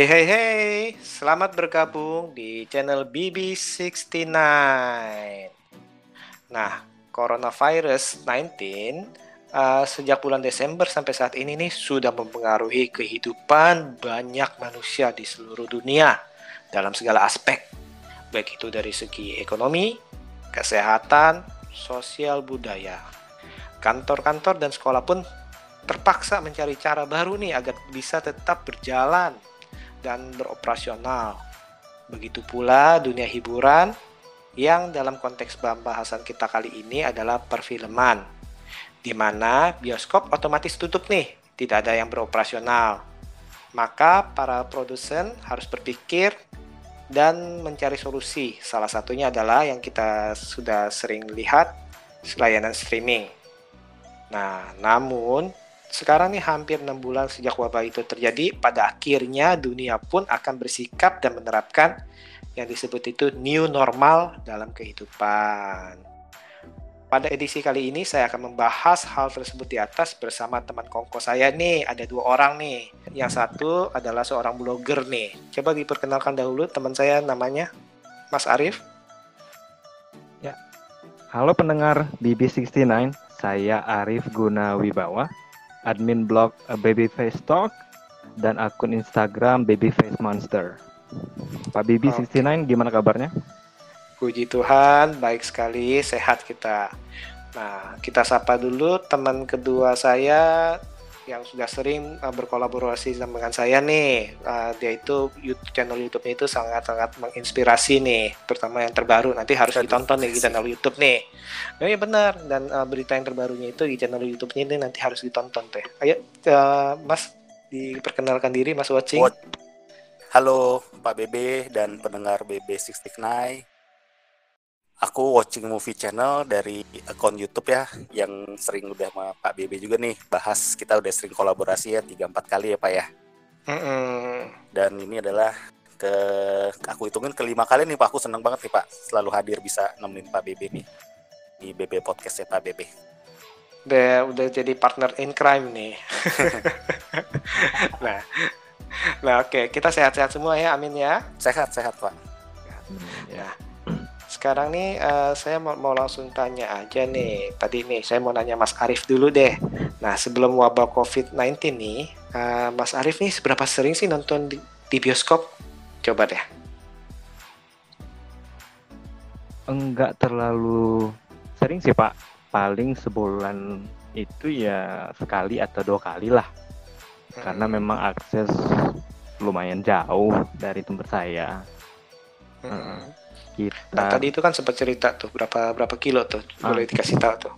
Hey hey hey, selamat bergabung di channel BB69. Nah, coronavirus 19 uh, sejak bulan Desember sampai saat ini nih sudah mempengaruhi kehidupan banyak manusia di seluruh dunia dalam segala aspek, baik itu dari segi ekonomi, kesehatan, sosial budaya. Kantor-kantor dan sekolah pun terpaksa mencari cara baru nih agar bisa tetap berjalan dan beroperasional. Begitu pula dunia hiburan yang dalam konteks pembahasan kita kali ini adalah perfilman, di mana bioskop otomatis tutup nih, tidak ada yang beroperasional. Maka para produsen harus berpikir dan mencari solusi. Salah satunya adalah yang kita sudah sering lihat, layanan streaming. Nah, namun sekarang nih hampir enam bulan sejak wabah itu terjadi, pada akhirnya dunia pun akan bersikap dan menerapkan yang disebut itu new normal dalam kehidupan. Pada edisi kali ini saya akan membahas hal tersebut di atas bersama teman kongko saya nih. Ada dua orang nih. Yang satu adalah seorang blogger nih. Coba diperkenalkan dahulu teman saya namanya Mas Arif. Ya. Halo pendengar BB69, saya Arif Gunawibawa admin blog uh, Babyface Talk, dan akun Instagram Babyface Monster. Pak Bibi okay. 69 gimana kabarnya? Puji Tuhan, baik sekali, sehat kita. Nah, kita sapa dulu teman kedua saya yang sudah sering uh, berkolaborasi dengan saya nih. Uh, dia itu YouTube, channel YouTube-nya itu sangat-sangat menginspirasi nih, terutama yang terbaru. Nanti harus ditonton nih di channel YouTube nih. Oh iya benar. Dan uh, berita yang terbarunya itu di channel YouTube-nya ini nanti harus ditonton teh. Ayo, uh, Mas diperkenalkan diri, Mas Watching. Halo Pak BB dan pendengar BB69 aku watching movie channel dari akun YouTube ya yang sering udah sama Pak BB juga nih bahas kita udah sering kolaborasi ya tiga empat kali ya Pak ya. Mm-hmm. Dan ini adalah ke aku hitungin kelima kali nih Pak aku seneng banget nih Pak selalu hadir bisa nemenin Pak BB nih di BB podcast ya Pak BB. Udah udah jadi partner in crime nih. nah, nah oke okay. kita sehat-sehat semua ya, amin ya. Sehat sehat Pak. Ya sekarang nih uh, saya mau, mau langsung tanya aja nih. Tadi nih saya mau nanya Mas Arif dulu deh. Nah sebelum wabah COVID-19 nih, uh, Mas Arif nih seberapa sering sih nonton di, di bioskop? Coba deh. Enggak terlalu sering sih Pak. Paling sebulan itu ya sekali atau dua kali lah. Hmm. Karena memang akses lumayan jauh dari tempat saya. Hmm. Kita... Nah, tadi itu kan sempat cerita tuh berapa berapa kilo tuh ah. boleh dikasih tahu tuh.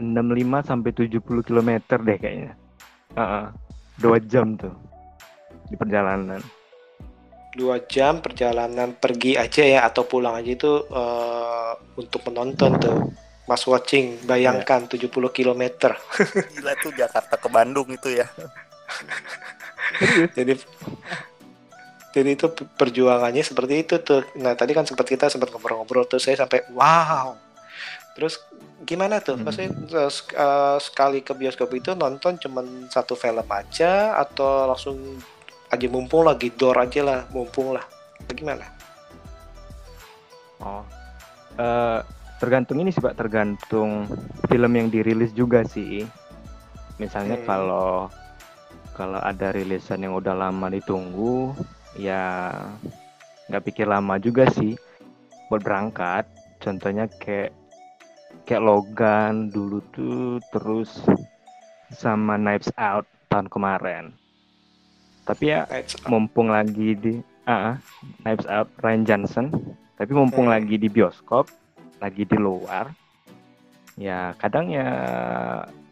65 sampai 70 km deh kayaknya. Uh -uh. Dua jam tuh di perjalanan. Dua jam perjalanan pergi aja ya atau pulang aja itu uh, untuk menonton tuh. Mas watching, bayangkan yeah. 70 km. Gila tuh Jakarta ke Bandung itu ya. Jadi jadi itu perjuangannya seperti itu tuh. Nah tadi kan sempat kita sempat ngobrol-ngobrol tuh saya sampai wow. Terus gimana tuh? Hmm. maksudnya uh, sekali ke bioskop itu nonton cuman satu film aja atau langsung aja mumpung lagi door aja lah mumpung lah. Bagaimana oh uh, tergantung ini sih pak. Tergantung film yang dirilis juga sih. Misalnya hmm. kalau kalau ada rilisan yang udah lama ditunggu ya nggak pikir lama juga sih buat berangkat. Contohnya kayak kayak Logan dulu tuh terus sama Knives Out tahun kemarin. Tapi ya mumpung lagi di ah uh, Knives Out Ryan Johnson. Tapi mumpung hmm. lagi di bioskop lagi di luar ya kadang ya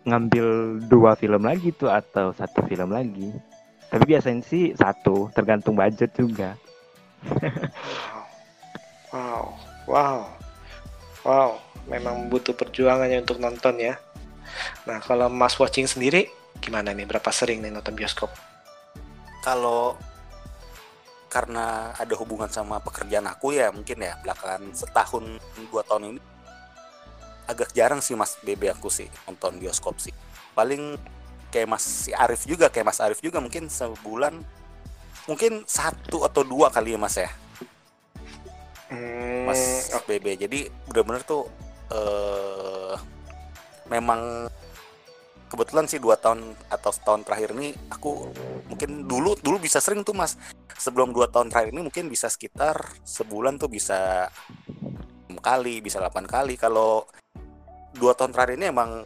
ngambil dua film lagi tuh atau satu film lagi tapi biasanya sih satu, tergantung budget juga. wow, wow, wow, memang butuh perjuangannya untuk nonton ya. Nah, kalau Mas watching sendiri, gimana nih? Berapa sering nih nonton bioskop? Kalau karena ada hubungan sama pekerjaan aku ya mungkin ya belakangan setahun dua tahun ini agak jarang sih mas BB aku sih nonton bioskop sih paling kayak Mas Arif juga kayak Mas Arif juga mungkin sebulan mungkin satu atau dua kali ya Mas ya? Hmm, Mas. BB jadi benar-benar tuh eh memang kebetulan sih dua tahun atau setahun terakhir ini aku mungkin dulu dulu bisa sering tuh mas. Sebelum dua tahun terakhir ini mungkin bisa sekitar sebulan tuh bisa kali bisa 8 kali. Kalau dua tahun terakhir ini emang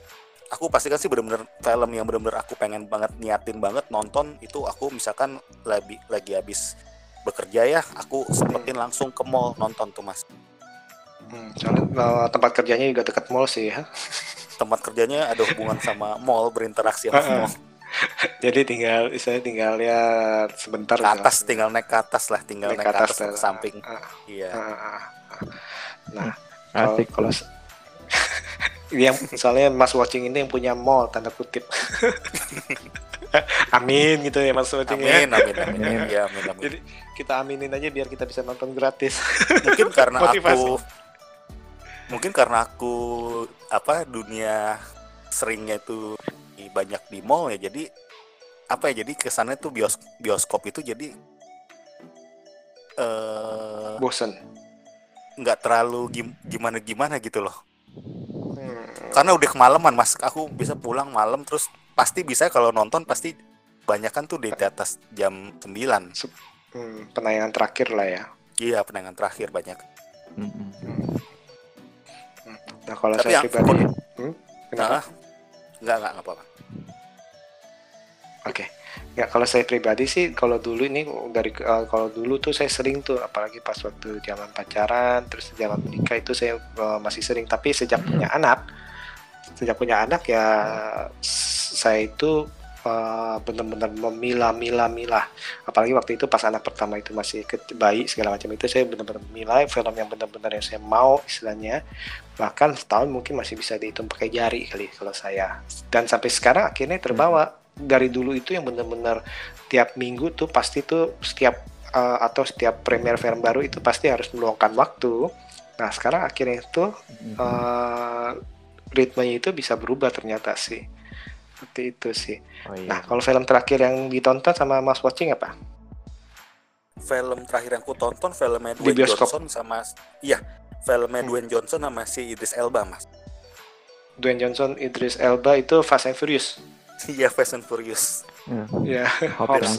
aku pastikan sih bener-bener film yang bener-bener aku pengen banget niatin banget nonton itu aku misalkan lagi lagi habis bekerja ya aku sempetin langsung ke mall nonton tuh mas Hmm, soalnya eh, tempat kerjanya juga dekat mall sih ya. tempat kerjanya ada hubungan sama mall berinteraksi sama mall Jadi tinggal, saya tinggal ya sebentar. ke atas gitu. tinggal naik ke atas lah tinggal naik, ke atas, ke eh, samping iya ah, ah, ah. Nah, kalau Asik. kalau se- yang soalnya Mas Watching ini yang punya mall tanda kutip. amin gitu ya Mas Watching ya. amin amin amin Amin. ya amin amin Jadi kita aminin aja biar kita bisa nonton gratis. mungkin karena Motivasi. aku mungkin karena aku apa dunia seringnya itu banyak di mall ya jadi apa ya jadi kesannya tuh bios bioskop itu jadi eh Bosen. nggak terlalu gim- gimana gimana gitu loh karena udah kemalaman mas. Aku bisa pulang malam terus pasti bisa kalau nonton pasti banyak kan tuh di atas jam 9 hmm, penayangan terakhir lah ya. iya penayangan terakhir banyak. Mm-mm. Nah kalau Tapi saya pribadi, pun- hmm, kenapa? nah, nggak nggak nggak apa-apa. Oke, ya kalau saya pribadi sih kalau dulu ini dari eh, kalau dulu tuh saya sering tuh apalagi pas waktu zaman pacaran terus zaman menikah itu saya eh, masih sering. Tapi sejak punya anak sejak punya anak ya saya itu eh, benar-benar memilah-milah-milah. Apalagi waktu itu pas anak pertama itu masih bayi segala macam itu saya benar-benar milah film yang benar-benar yang saya mau istilahnya. Bahkan setahun mungkin masih bisa dihitung pakai jari kali kalau saya. Dan sampai sekarang akhirnya terbawa. Dari dulu itu yang benar-benar tiap minggu tuh pasti tuh setiap eh, atau setiap premier film baru itu pasti harus meluangkan waktu. Nah sekarang akhirnya itu eh, ritmenya itu bisa berubah ternyata sih. Seperti itu sih. Oh iya. nah kalau film terakhir yang ditonton sama Mas Watching apa? Film terakhir yang aku tonton filmnya Di Dwayne bioskop. Johnson sama iya filmnya Hmm. Dwayne Johnson sama si Idris Elba mas. Dwayne Johnson, Idris Elba itu Fast and Furious. Iya Fast and Furious. Ya, ya Hobbs.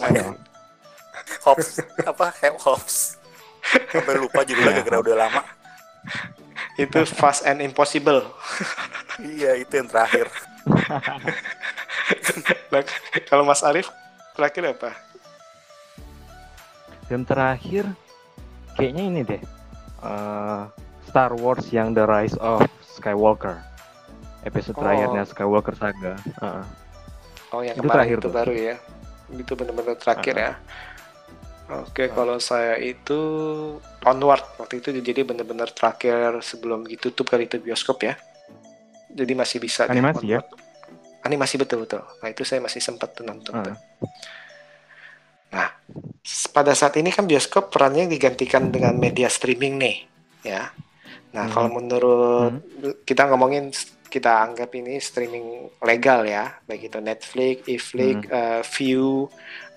Hobbs. Apa? Hobbs. Sampai lupa judulnya Iya, gara-gara udah lama itu Fast and Impossible iya itu yang terakhir Nah, kalau Mas Arif terakhir apa Film terakhir kayaknya ini deh. eh, Star Wars yang The Rise of Skywalker. Episode Oh. terakhirnya Skywalker Saga. Heeh. Oh yang Itu kemarin terakhir itu tuh. baru ya. Itu benar-benar terakhir ya. Oke, kalau saya itu onward waktu itu jadi benar-benar terakhir sebelum ditutup kali itu bioskop ya. Jadi masih bisa Animasi ya? Animasi betul betul. Nah itu saya masih sempat nonton. Tuh. Nah, pada saat ini kan bioskop perannya digantikan dengan media streaming nih, ya. Nah, Hmm. kalau menurut kita ngomongin kita anggap ini streaming legal ya, baik itu Netflix, Iflix, eh, View,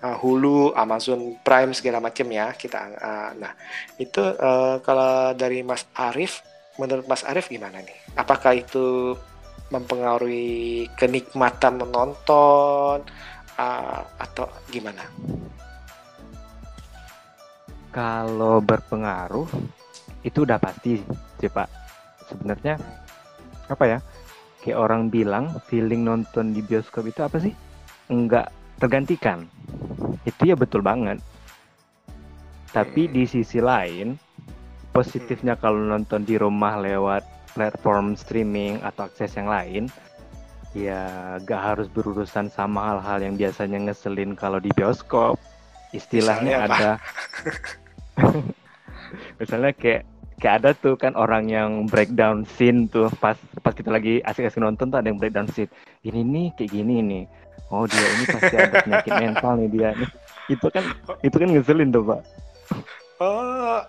eh, Hulu, Amazon Prime segala macam ya. Kita eh, nah, itu eh, kalau dari Mas Arif, menurut Mas Arif gimana nih? Apakah itu mempengaruhi kenikmatan menonton eh, atau gimana? Kalau berpengaruh itu udah pasti sih Pak. Sebenarnya apa ya? Kayak orang bilang feeling nonton di bioskop itu apa sih? Enggak tergantikan. Itu ya betul banget. Tapi Hmm. di sisi lain positifnya kalau nonton di rumah lewat platform streaming atau akses yang lain ya gak harus berurusan sama hal-hal yang biasanya ngeselin kalau di bioskop istilahnya Misalnya ada misalnya kayak kayak ada tuh kan orang yang breakdown scene tuh pas pas kita lagi asik-asik nonton tuh ada yang breakdown scene ini nih kayak gini nih oh dia ini pasti ada penyakit mental nih dia nih itu kan itu kan ngeselin tuh pak Oh,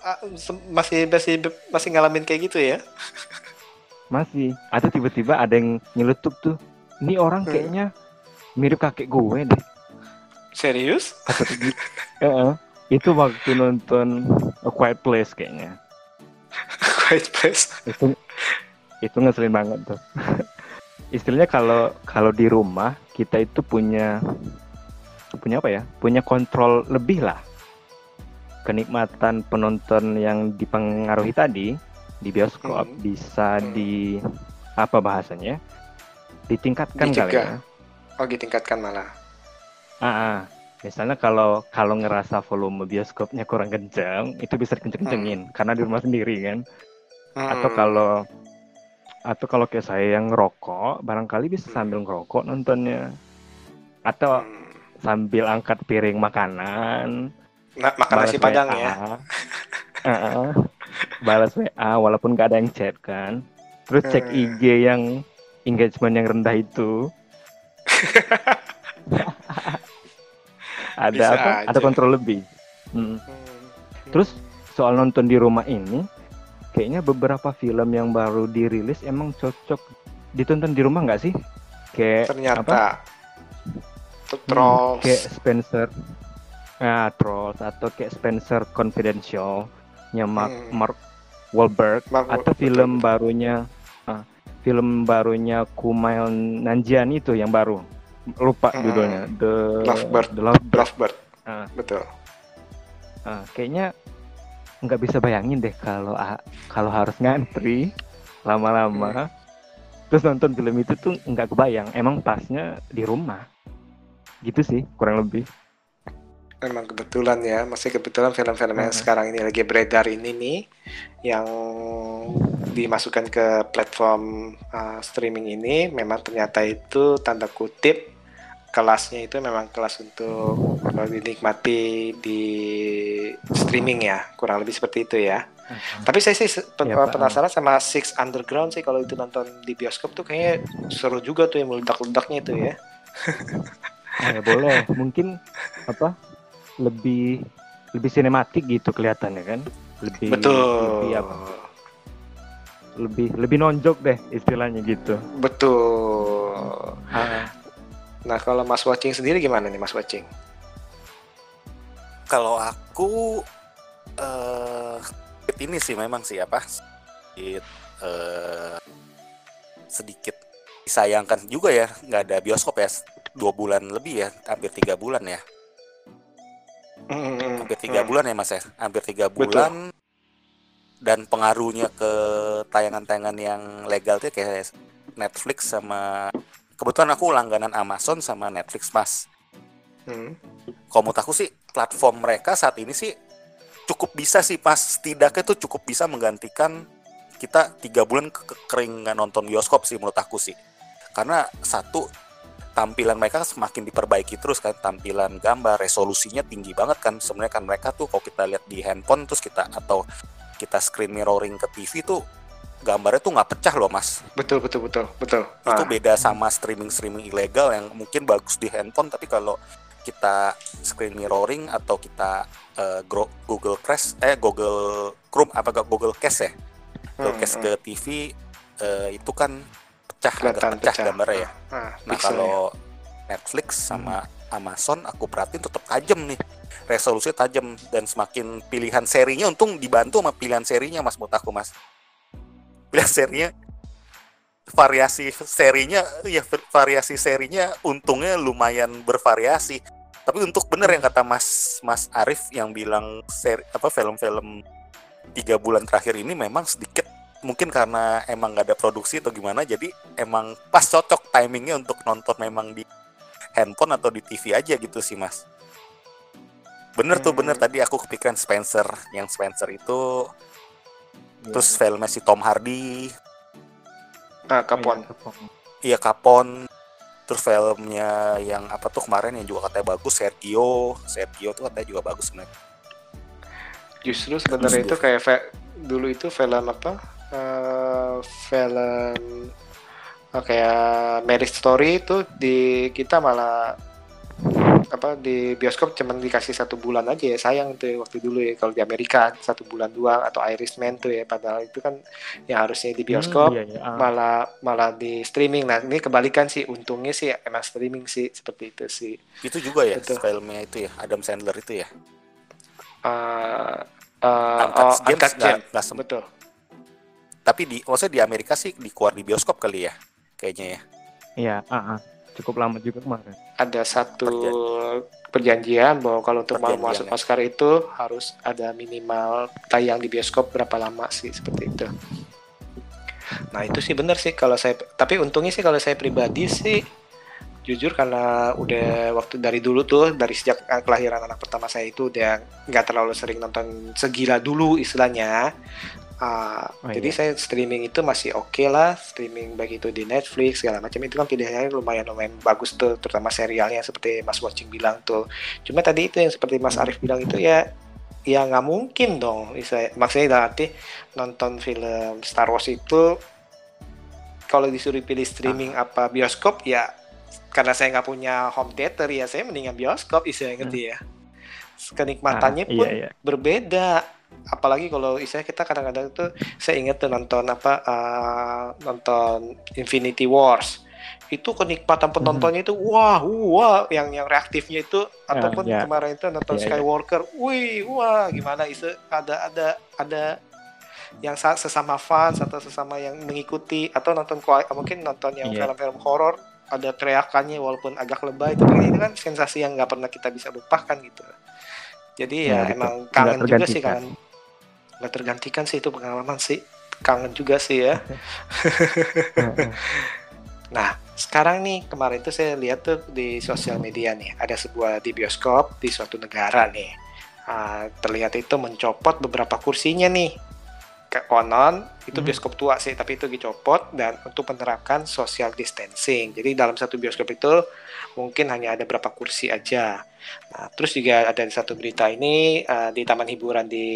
masih masih masih ngalamin kayak gitu ya? masih atau tiba-tiba ada yang nyeletuk tuh ini orang Hmm. kayaknya mirip kakek gue deh. Serius? uh, itu waktu nonton A Quiet Place kayaknya. Quiet Place. Itu itu ngeselin banget tuh. Istilahnya kalau kalau di rumah kita itu punya punya apa ya? Punya kontrol lebih lah. Kenikmatan penonton yang dipengaruhi tadi di bioskop hmm. bisa hmm. di apa bahasanya? Ditingkatkan Dicegah. kali ya. Oh, ditingkatkan malah. Ah, ah, misalnya kalau kalau ngerasa volume bioskopnya kurang kencang, itu bisa dikenceng-kencengin hmm. karena di rumah sendiri kan. Hmm. Atau kalau atau kalau kayak saya yang ngerokok, barangkali bisa sambil ngerokok nontonnya. Atau hmm. sambil angkat piring makanan. Nah, makan nasi padang WA. ya. -uh, balas WA walaupun gak ada yang chat kan. Terus cek hmm. IG yang engagement yang rendah itu. ada Bisa apa? Aja. Ada kontrol lebih. Hmm. Hmm. Terus soal nonton di rumah ini, kayaknya beberapa film yang baru dirilis emang cocok ditonton di rumah nggak sih? Kayak ternyata apa? Trolls. Hmm, kayak Spencer. Nah, Trolls atau kayak Spencer Confidential nya Mark, hmm. Mark Wahlberg Mark atau film barunya uh, film barunya Kumail Nanjiani itu yang baru lupa hmm. judulnya. The Lovebird. The Lovebird, Lovebird. Uh, betul. Uh, kayaknya nggak bisa bayangin deh kalau kalau harus ngantri lama-lama. Hmm. terus nonton film itu tuh nggak kebayang. Emang pasnya di rumah. Gitu sih kurang lebih. Memang kebetulan ya, masih kebetulan film-film yang sekarang ini lagi beredar ini nih, yang dimasukkan ke platform uh, streaming ini, memang ternyata itu tanda kutip kelasnya itu memang kelas untuk dinikmati di streaming ya, kurang lebih seperti itu ya. Tapi saya sih pen ya, penasaran sama Six Underground sih kalau itu nonton di bioskop tuh kayaknya seru juga tuh yang meledak-ledaknya itu ya. ya boleh, mungkin apa lebih lebih sinematik gitu kelihatannya kan? Lebih betul. lebih apa? Lebih lebih nonjok deh istilahnya gitu. Betul. Nah kalau Mas Watching sendiri gimana nih Mas Watching kalau aku uh, ini sih memang sih apa sedikit uh, sedikit disayangkan juga ya nggak ada bioskop ya dua bulan lebih ya hampir tiga bulan ya hmm, hampir tiga hmm. bulan ya mas ya hampir tiga bulan Betul. dan pengaruhnya ke tayangan-tayangan yang legal tuh kayak Netflix sama kebetulan aku langganan Amazon sama Netflix mas. Hmm. kalau menurut aku sih platform mereka saat ini sih cukup bisa sih pas setidaknya tuh cukup bisa menggantikan kita tiga bulan ke kering nonton bioskop sih menurut aku sih. Karena satu tampilan mereka semakin diperbaiki terus kan. Tampilan gambar resolusinya tinggi banget kan. Sebenarnya kan mereka tuh kalau kita lihat di handphone terus kita atau kita screen mirroring ke TV tuh gambarnya tuh nggak pecah loh mas betul betul betul betul itu ah. beda sama streaming streaming ilegal yang mungkin bagus di handphone tapi kalau kita screen mirroring atau kita uh, Google Crash eh Google Chrome apa Google Cast ya Google hmm, Cast hmm. ke TV uh, itu kan pecah agak pecah, pecah gambarnya ya. Ah, nah kalau ya. Netflix sama hmm. Amazon aku perhatiin tetap tajam nih resolusinya tajam dan semakin pilihan serinya untung dibantu sama pilihan serinya mas menurut aku mas pilihan serinya variasi serinya ya variasi serinya untungnya lumayan bervariasi tapi untuk bener yang kata mas mas Arif yang bilang seri apa film-film tiga bulan terakhir ini memang sedikit mungkin karena emang nggak ada produksi atau gimana jadi emang pas cocok timingnya untuk nonton memang di handphone atau di TV aja gitu sih mas bener hmm. tuh bener hmm. tadi aku kepikiran Spencer yang Spencer itu yeah. terus filmnya si Tom Hardy. Ah Kapon. Iya Kapon. Terus filmnya yang apa tuh kemarin yang juga katanya bagus Sergio. Sergio tuh katanya juga bagus sebenarnya. Justru sebenarnya itu kayak dulu itu film apa? Uh, film uh, kayak Marriage Story itu di kita malah apa di bioskop cuma dikasih satu bulan aja ya sayang tuh ya waktu dulu ya kalau di Amerika satu bulan dua atau Irishman tuh ya padahal itu kan yang harusnya di bioskop Hmm, iya, iya. Ah. malah malah di streaming nah ini kebalikan sih untungnya sih emang streaming sih seperti itu sih Itu juga ya Betul. filmnya itu ya Adam Sandler itu ya. uh, uh, Uncut oh, Gems Uncut sem- betul Tapi di maksudnya di Amerika sih dikeluar di bioskop kali ya. Kayaknya ya. Iya, ah, ah. Cukup lama juga kemarin. ada satu perjanjian bahwa kalau untuk mau Perjanjian, masuk ya. Oscar itu harus ada minimal tayang di bioskop berapa lama sih seperti itu. Nah itu sih benar sih kalau saya tapi untungnya sih kalau saya pribadi sih jujur karena udah waktu dari dulu tuh dari sejak eh, kelahiran anak pertama saya itu udah nggak terlalu sering nonton segila dulu istilahnya Ah, Oh, jadi iya. saya streaming itu masih oke lah streaming baik itu di Netflix segala macam. Itu kan pilihannya lumayan lumayan bagus tuh terutama serialnya seperti Mas Watching bilang tuh. Cuma tadi itu yang seperti Mas Arif bilang itu ya ya nggak mungkin dong. Bisa maksudnya dalam arti nonton film Star Wars itu kalau disuruh pilih streaming apa bioskop ya karena saya nggak punya home theater ya saya mendingan bioskop istilahnya ngerti ya. Kenikmatannya Ah, pun iya, iya. berbeda apalagi kalau istilah kita kadang-kadang tuh saya ingat tuh nonton apa uh, nonton Infinity Wars. Itu kenikmatan penontonnya itu wah wah yang yang reaktifnya itu ataupun ya. kemarin itu nonton Iya, iya. Skywalker wih wah gimana itu? Ada ada ada yang sa- sesama fans atau sesama yang mengikuti atau nonton mungkin nonton yang Iya. film-film horor ada teriakannya walaupun agak lebay tapi itu kan sensasi yang nggak pernah kita bisa lupakan gitu. Jadi ya, Ya, emang kangen juga sih kangen nggak tergantikan sih itu pengalaman sih kangen juga sih ya Nah, sekarang nih kemarin tuh saya lihat tuh di sosial media nih ada sebuah di bioskop di suatu negara nih Ah, terlihat itu mencopot beberapa kursinya nih. Ke konon itu Hmm. bioskop tua sih, tapi itu dicopot dan untuk menerapkan social distancing. Jadi dalam satu bioskop itu mungkin hanya ada berapa kursi aja. Nah, terus juga ada satu berita ini ah, di taman hiburan di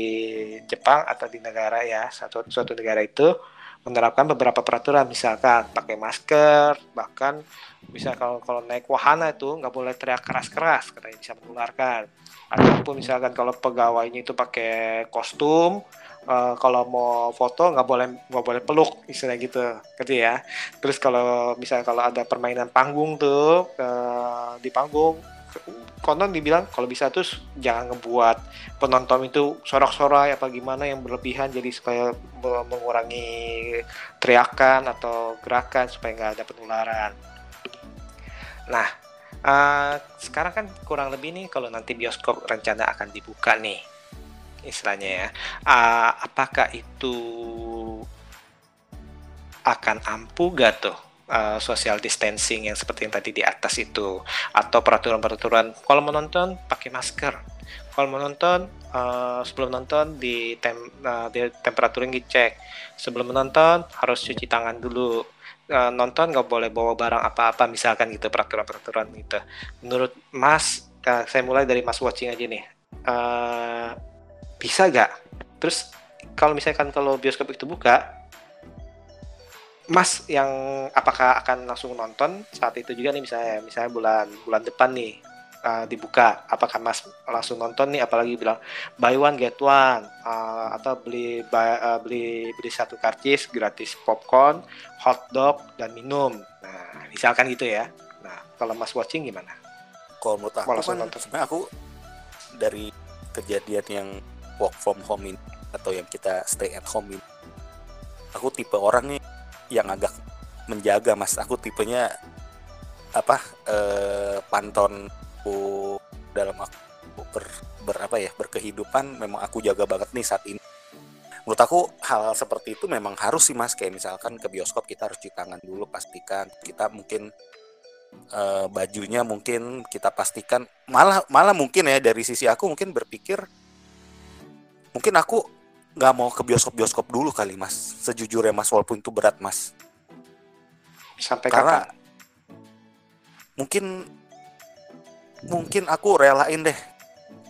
Jepang atau di negara ya, satu suatu negara itu menerapkan beberapa peraturan misalkan pakai masker bahkan bisa kalau kalau naik wahana itu nggak boleh teriak keras-keras katanya bisa menularkan ataupun misalkan kalau pegawainya itu pakai kostum eh, kalau mau foto nggak boleh nggak boleh peluk istilah gitu. Gitu ya? Terus kalau misalnya kalau ada permainan panggung tuh eh, di panggung konon dibilang kalau bisa tuh jangan ngebuat penonton itu sorak-sorai apa gimana yang berlebihan jadi supaya me- mengurangi teriakan atau gerakan supaya nggak ada penularan. Nah, eh, sekarang kan kurang lebih nih kalau nanti bioskop rencana akan dibuka nih, istilahnya ya. Ah, apakah itu akan ampuh gak tuh eh, social distancing yang seperti yang tadi di atas itu? Atau peraturan-peraturan kalau menonton pakai masker. Kalau menonton eh, sebelum nonton di, tem eh, di temperatur yang dicek sebelum menonton harus cuci tangan dulu. Eh, nonton nggak boleh bawa barang apa-apa misalkan gitu peraturan-peraturan gitu. Menurut Mas eh, saya mulai dari Mas watching aja nih. Eh, bisa gak terus kalau misalkan kalau bioskop itu buka Mas yang apakah akan langsung nonton saat itu juga nih misalnya misalnya bulan bulan depan nih uh, dibuka apakah Mas langsung nonton nih? Apalagi bilang buy one get one uh, atau beli buy- uh, beli beli satu karcis gratis popcorn hotdog dan minum. Nah misalkan gitu ya. Nah kalau Mas watching gimana? Kalau menurut aku kan nonton. sebenarnya aku dari kejadian yang work from home ini atau yang kita stay at home ini, aku tipe orang nih yang agak menjaga mas. Aku tipenya apa eh, pantonku dalam aku ber, ber- apa ya berkehidupan memang aku jaga banget nih saat ini. Menurut aku hal seperti itu memang harus sih mas kayak misalkan ke bioskop kita harus cuci tangan dulu pastikan kita mungkin eh, bajunya mungkin kita pastikan malah malah mungkin ya dari sisi aku mungkin berpikir mungkin aku nggak mau ke bioskop bioskop dulu kali mas. Sejujurnya mas walaupun itu berat mas. Sampai karena kapan? mungkin mungkin aku relain deh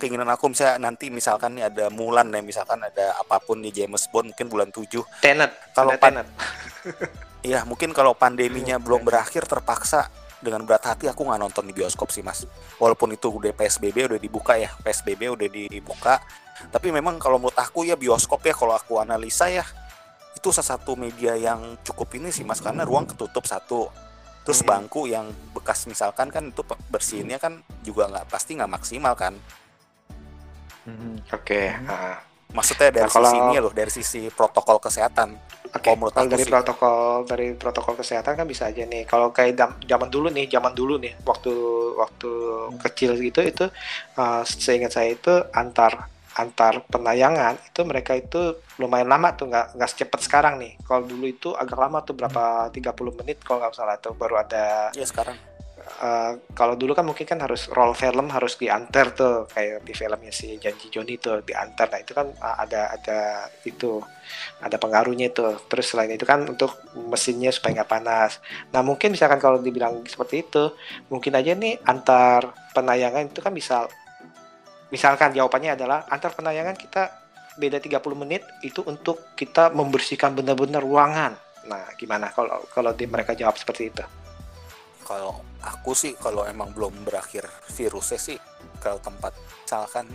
keinginan aku. Misalnya nanti misalkan nih ada Mulan nih misalkan ada apa pun di James Bond mungkin bulan 7 Tenet Kalau pan- Tenet. Ya mungkin kalau pandeminya belum berakhir terpaksa dengan berat hati aku nggak nonton di bioskop sih mas. Walaupun itu udah psbb udah dibuka ya psbb udah dibuka tapi memang kalau menurut aku ya bioskop ya kalau aku analisa ya itu salah satu media yang cukup ini sih mas karena ruang ketutup satu terus Hmm. bangku yang bekas misalkan kan itu bersihinnya kan juga nggak pasti nggak maksimal kan Mhm. Oke. ah. maksudnya dari Nah, kalau- sisi ini loh dari sisi protokol kesehatan Oke, Kalau menurut kalau dari sih- protokol dari protokol kesehatan kan bisa aja nih. Kalau kayak zaman dulu nih, zaman dulu nih, waktu waktu kecil gitu itu uh, seingat saya itu antar antar penayangan itu mereka itu lumayan lama tuh nggak nggak secepat sekarang nih. Kalau dulu itu agak lama tuh berapa 30 menit kalau nggak salah tuh baru ada ya sekarang. Uh, kalau dulu kan mungkin kan harus roll film harus diantar tuh kayak di filmnya si Janji Joni tuh diantar. Nah itu kan uh, ada ada itu ada pengaruhnya itu terus selain itu kan untuk mesinnya supaya nggak panas. Nah mungkin misalkan kalau dibilang seperti itu mungkin aja nih antar penayangan itu kan bisa misalkan jawabannya adalah antar penayangan kita beda 30 menit itu untuk kita membersihkan benar-benar ruangan. Nah gimana kalau kalau di mereka jawab seperti itu? Kalau aku sih kalau emang belum berakhir virusnya sih kalau tempat misalkan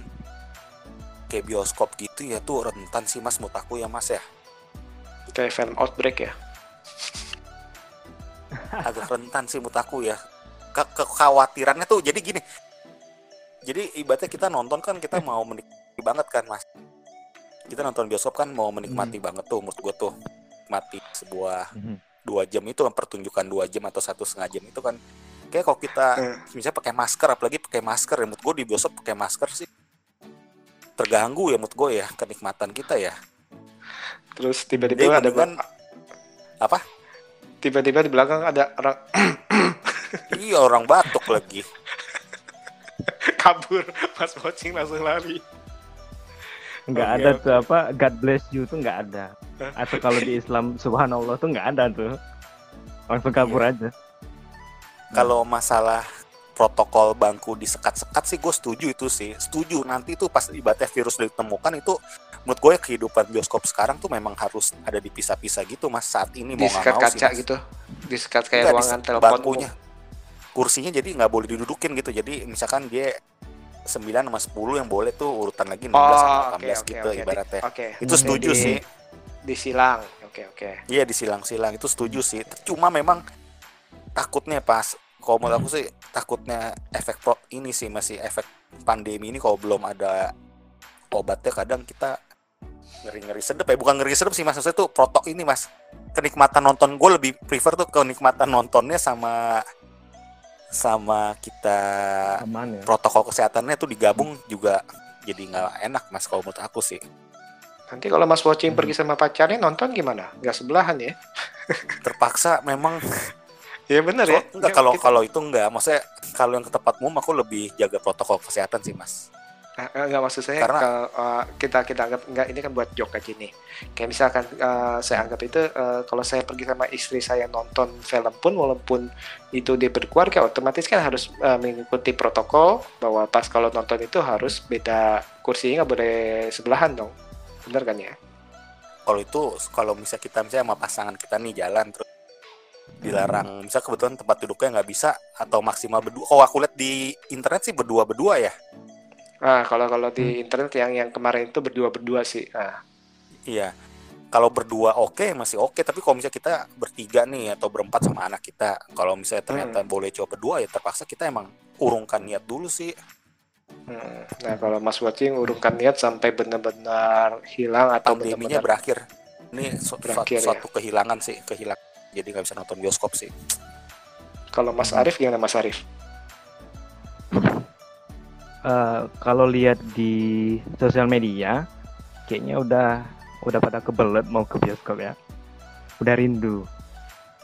kayak bioskop gitu ya tuh rentan sih mas menurut aku ya mas ya. Kayak film outbreak ya? Agak rentan sih menurut aku ya. Ke- kekhawatirannya tuh jadi gini jadi ibaratnya kita nonton kan kita mau menikmati banget kan mas. Kita nonton bioskop kan mau menikmati banget tuh menurut gue tuh. Mati sebuah Mhm. dua jam itu kan pertunjukan dua jam atau satu setengah jam itu kan. Kayak kalau kita Hmm. misalnya pakai masker apalagi pakai masker ya menurut gue di bioskop pakai masker sih terganggu ya menurut gue ya kenikmatan kita ya. Terus tiba-tiba ada mendingan- apa? Tiba-tiba di belakang ada orang iya orang batuk lagi kabur. Pas watching langsung lari. Nggak Oke, ada tuh apa God bless you tuh nggak ada. Atau kalau di Islam Subhanallah tuh nggak ada tuh. Langsung kabur Iya. aja. Kalau masalah protokol bangku disekat-sekat sih gue setuju itu sih. Setuju nanti itu pas ibaratnya virus ditemukan itu menurut gue ya kehidupan bioskop sekarang tuh memang harus ada dipisah-pisah gitu mas saat ini mau di nggak sekat mau sih kaca Mas. gitu. Di sekat kayak Enggak, ruangan telepon bangkunya kursinya jadi nggak boleh didudukin gitu. Jadi misalkan dia 9 sama 10 yang boleh tuh urutan lagi 16 oh sama oke 18 oke gitu oke. Ibaratnya. oke. Itu setuju jadi- sih disilang oke oke. Iya disilang-silang itu setuju sih. Cuma memang takutnya pas kalau menurut aku sih takutnya efek pro ini sih masih efek pandemi ini kalau belum ada obatnya kadang kita ngeri-ngeri sedep ya. Bukan ngeri sedep sih mas maksudnya tuh protok ini mas. Kenikmatan nonton gue lebih prefer tuh kenikmatan nontonnya sama sama kita aman ya. protokol kesehatannya tuh digabung juga jadi nggak enak mas kalau menurut aku sih. Nanti kalau mas watching Hmm. pergi sama pacarnya nonton gimana? Nggak sebelahan ya? Terpaksa memang. Ya bener ya. So, enggak Ya, kalau kita- kalau itu enggak maksudnya kalau yang ke tempat umum aku lebih jaga protokol kesehatan sih mas nggak maksud saya Karena- kalau, uh, kita kita anggap nggak ini kan buat joke aja nih. Kayak misalkan uh, saya anggap itu uh, kalau saya pergi sama istri saya nonton film pun walaupun itu dia berkeluarga otomatis kan harus uh, mengikuti protokol bahwa pas kalau nonton itu harus beda kursinya nggak boleh sebelahan dong. Bener kan ya? Kalau itu kalau misalnya kita misalnya sama pasangan kita nih jalan terus dilarang. Misalnya kebetulan tempat duduknya nggak bisa atau maksimal berdua kalau aku lihat di internet sih berdua berdua ya ah kalau kalau di internet yang yang kemarin itu berdua berdua sih. Ah iya. Kalau berdua oke masih oke. Tapi kalau misalnya kita bertiga nih atau berempat sama anak kita kalau misalnya ternyata boleh coba berdua ya terpaksa kita emang urungkan niat dulu sih. Hmm, Nah, kalau Mas Watching urungkan niat sampai benar-benar hilang atau pandeminya benar-benar berakhir. Ini su- Berakhir, suatu, suatu kehilangan sih kehilangan jadi nggak bisa nonton bioskop sih. Kalau Mas Hmm. Arif gimana Mas Arif? Eh, kalau lihat di sosial media kayaknya udah udah pada kebelet mau ke bioskop ya. Udah rindu.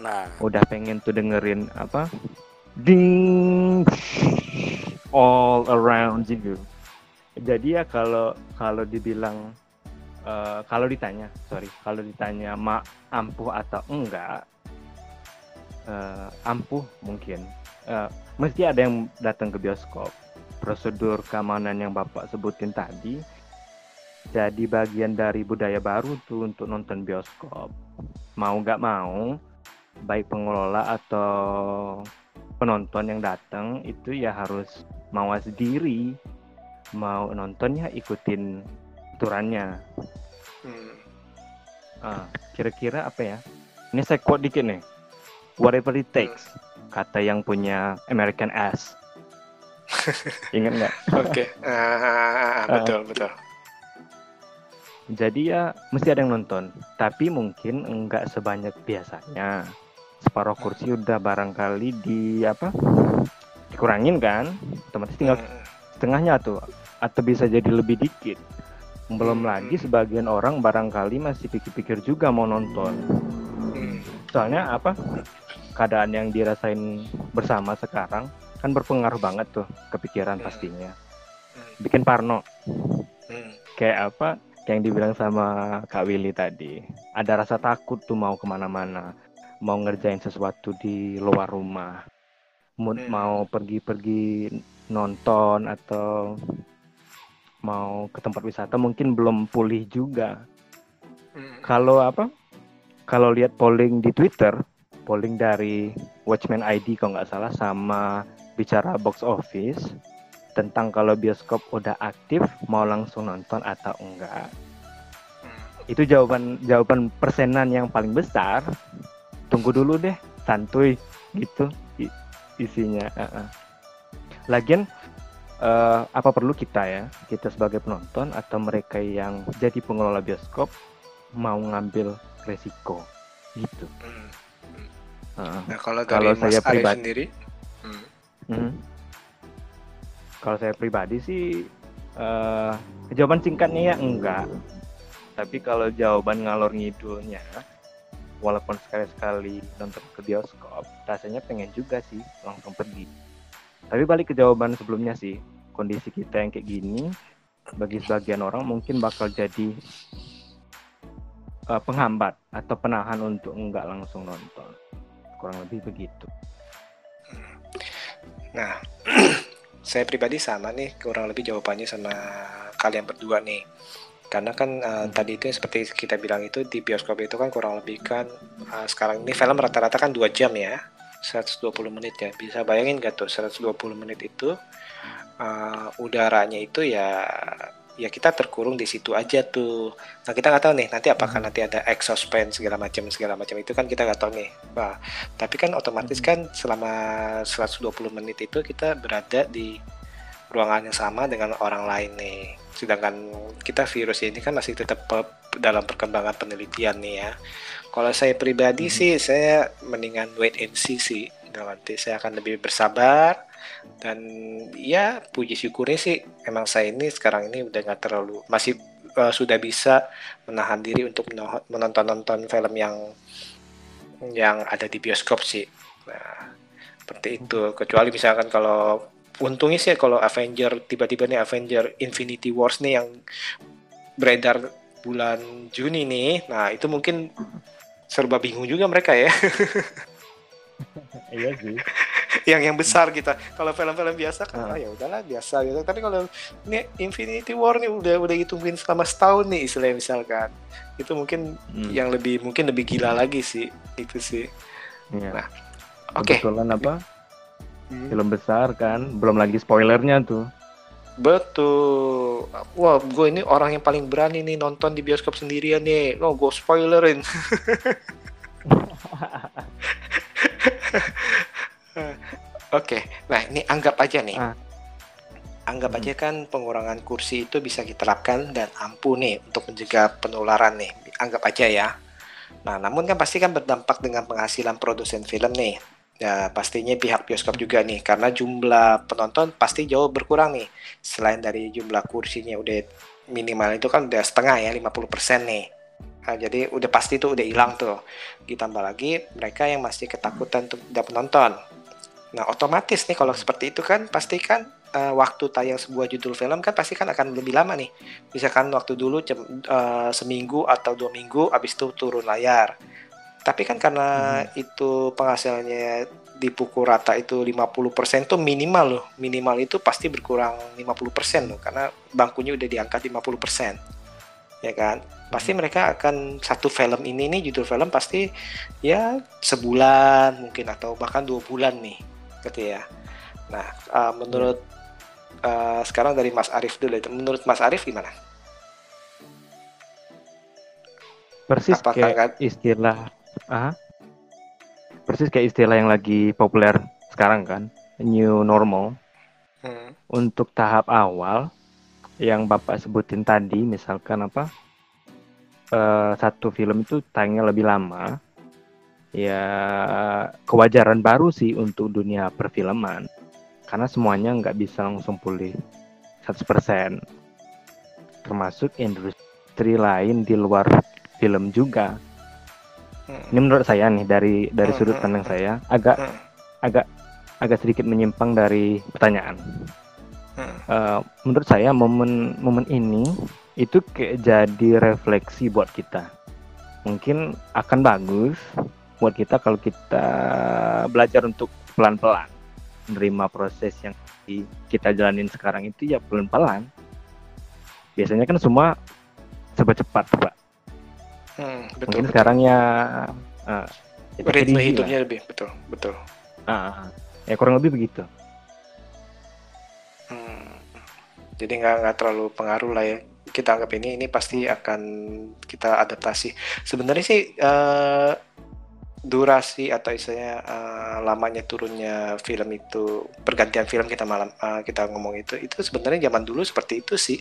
Nah. Udah pengen tuh dengerin apa? Ding. All around you jadi ya kalau kalau dibilang eh, kalau ditanya sorry kalau ditanya ma ampuh atau enggak eh, ampuh mungkin. Eh, mesti ada yang datang ke bioskop prosedur keamanan yang bapak sebutin tadi jadi bagian dari budaya baru tuh untuk nonton bioskop. Mau nggak mau baik pengelola atau penonton yang datang itu ya harus mawas diri. Mau nontonnya ikutin aturannya. Hmm. Ah, kira-kira apa ya? Ini saya quote dikit nih. Whatever it takes kata yang punya American Ass ingat nggak? Oke, Ah, betul betul. jadi ya mesti ada yang nonton. Tapi mungkin enggak sebanyak biasanya. Separuh kursi udah barangkali di apa dikurangin kan? Otomatis tinggal Hmm. setengahnya tuh atau bisa jadi lebih dikit. Belum Hmm. lagi sebagian orang barangkali masih pikir-pikir juga mau nonton. Hmm. soalnya apa? Keadaan yang dirasain bersama sekarang kan berpengaruh banget tuh kepikiran Hmm. pastinya Hmm. bikin parno Hmm. kayak apa yang dibilang sama Kak Willy tadi ada rasa takut tuh mau ke mana-mana mau ngerjain sesuatu di luar rumah Mood Hmm. mau pergi-pergi nonton atau mau ke tempat wisata mungkin belum pulih juga Hmm. kalau apa kalau lihat polling di Twitter polling dari Watchmen ID kalau nggak salah sama bicara box office tentang kalau bioskop udah aktif mau langsung nonton atau enggak itu jawaban jawaban persenan yang paling besar tunggu dulu deh santuy gitu isinya uh-uh. lagian eh, apa perlu kita ya kita sebagai penonton atau mereka yang jadi pengelola bioskop mau ngambil resiko gitu. Uh-uh. Nah kalau dari Kalau Mas saya pribadi- sendiri, hmm. Mhm. Kalau saya pribadi sih eh jawaban singkatnya ya enggak. Tapi kalau jawaban ngalor ngidulnya, walaupun sekali-sekali nonton ke bioskop, rasanya pengen juga sih langsung pergi. Tapi balik ke jawaban sebelumnya sih, kondisi kita yang kayak gini, bagi sebagian orang mungkin bakal jadi eh, penghambat atau penahan untuk enggak langsung nonton. Kurang lebih begitu. Nah, saya pribadi sama nih, kurang lebih jawabannya sama kalian berdua nih. Karena kan uh, tadi itu seperti kita bilang itu di bioskop itu kan kurang lebih kan uh, sekarang ini film rata-rata kan dua jam ya, 120 menit ya. Bisa bayangin gak tuh 120 menit itu uh, udaranya itu ya ya kita terkurung di situ aja tuh. Nah kita nggak tahu nih nanti apakah nanti ada exhaust fan segala macam segala macam itu kan kita nggak tahu nih. Wah, tapi kan otomatis kan selama 120 menit itu kita berada di ruangan yang sama dengan orang lain nih. Sedangkan kita virus ini kan masih tetap dalam perkembangan penelitian nih ya. Kalau saya pribadi Mhm. sih saya mendingan wait and see sih. Dalam arti saya akan lebih bersabar dan ya puji syukurnya sih emang saya ini sekarang ini udah nggak terlalu masih eh, sudah bisa menahan diri untuk meno- menonton-nonton film yang yang ada di bioskop sih. Nah, seperti itu. Kecuali misalkan kalau untungnya sih kalau Avenger tiba-tiba nih Avenger Infinity Wars nih yang beredar bulan Juni nih. Nah, itu mungkin serba bingung juga mereka ya. Iya sih. yang yang besar kita. Kalau film-film biasa kan Ah. ah, ya udahlah biasa gitu. Tapi kalau ini Infinity War nih udah udah ditungguin selama setahun nih istilahnya misalkan. Itu mungkin Hmm. yang lebih mungkin lebih gila lagi sih itu sih. Iya. Nah, Oke. Kebetulan apa? Hmm. Film besar kan, belum lagi spoilernya tuh. Betul. Wah, gue ini orang yang paling berani nih nonton di bioskop sendirian nih. No, gue spoilerin. Oke, nah ini anggap aja nih. Ah. Anggap Hmm. aja kan pengurangan kursi itu bisa diterapkan dan ampuh nih untuk mencegah penularan nih. Anggap aja ya. Nah, namun kan pasti kan berdampak dengan penghasilan produsen film nih. Ya, pastinya pihak bioskop juga nih, karena jumlah penonton pasti jauh berkurang nih. Selain dari jumlah kursinya udah minimal itu kan udah setengah ya, 50% nih. Nah, jadi udah pasti tuh udah hilang tuh. Ditambah lagi mereka yang masih ketakutan untuk tidak menonton. Nah, otomatis nih kalau seperti itu kan pasti kan eh, waktu tayang sebuah judul film kan pasti kan akan lebih lama nih. Misalkan waktu dulu eh, seminggu atau dua minggu habis itu turun layar. Tapi kan karena itu penghasilannya dipukul rata itu 50% tuh minimal loh. Minimal itu pasti berkurang 50% loh karena bangkunya udah diangkat 50%. Ya kan? Pasti mereka akan satu film ini nih judul film pasti ya sebulan mungkin atau bahkan dua bulan nih gitu ya. Nah, uh, menurut uh, sekarang dari Mas Arif dulu menurut Mas Arif gimana? Persis Apakah kayak kan? istilah, ah, persis kayak istilah yang lagi populer sekarang kan, new normal. Hmm. Untuk tahap awal yang bapak sebutin tadi, misalkan apa, uh, satu film itu tayangnya lebih lama, ya kewajaran baru sih untuk dunia perfilman karena semuanya nggak bisa langsung pulih 100% termasuk industri lain di luar film juga. Ini menurut saya nih dari dari sudut pandang saya agak agak agak sedikit menyimpang dari pertanyaan uh, menurut saya momen momen ini itu kayak jadi refleksi buat kita mungkin akan bagus buat kita kalau kita belajar untuk pelan-pelan menerima proses yang kita jalanin sekarang itu ya pelan-pelan. Biasanya kan semua serba cepat, Pak. Hmm, betul, Mungkin betul. sekarang ya uh, ritme hidupnya lah. lebih betul, betul. Uh, ya kurang lebih begitu. Jadi nggak nggak terlalu pengaruh lah ya. Kita anggap ini ini pasti akan kita adaptasi. Sebenarnya sih uh, durasi atau istilahnya uh, lamanya turunnya film itu pergantian film kita malam uh, kita ngomong itu itu sebenarnya zaman dulu seperti itu sih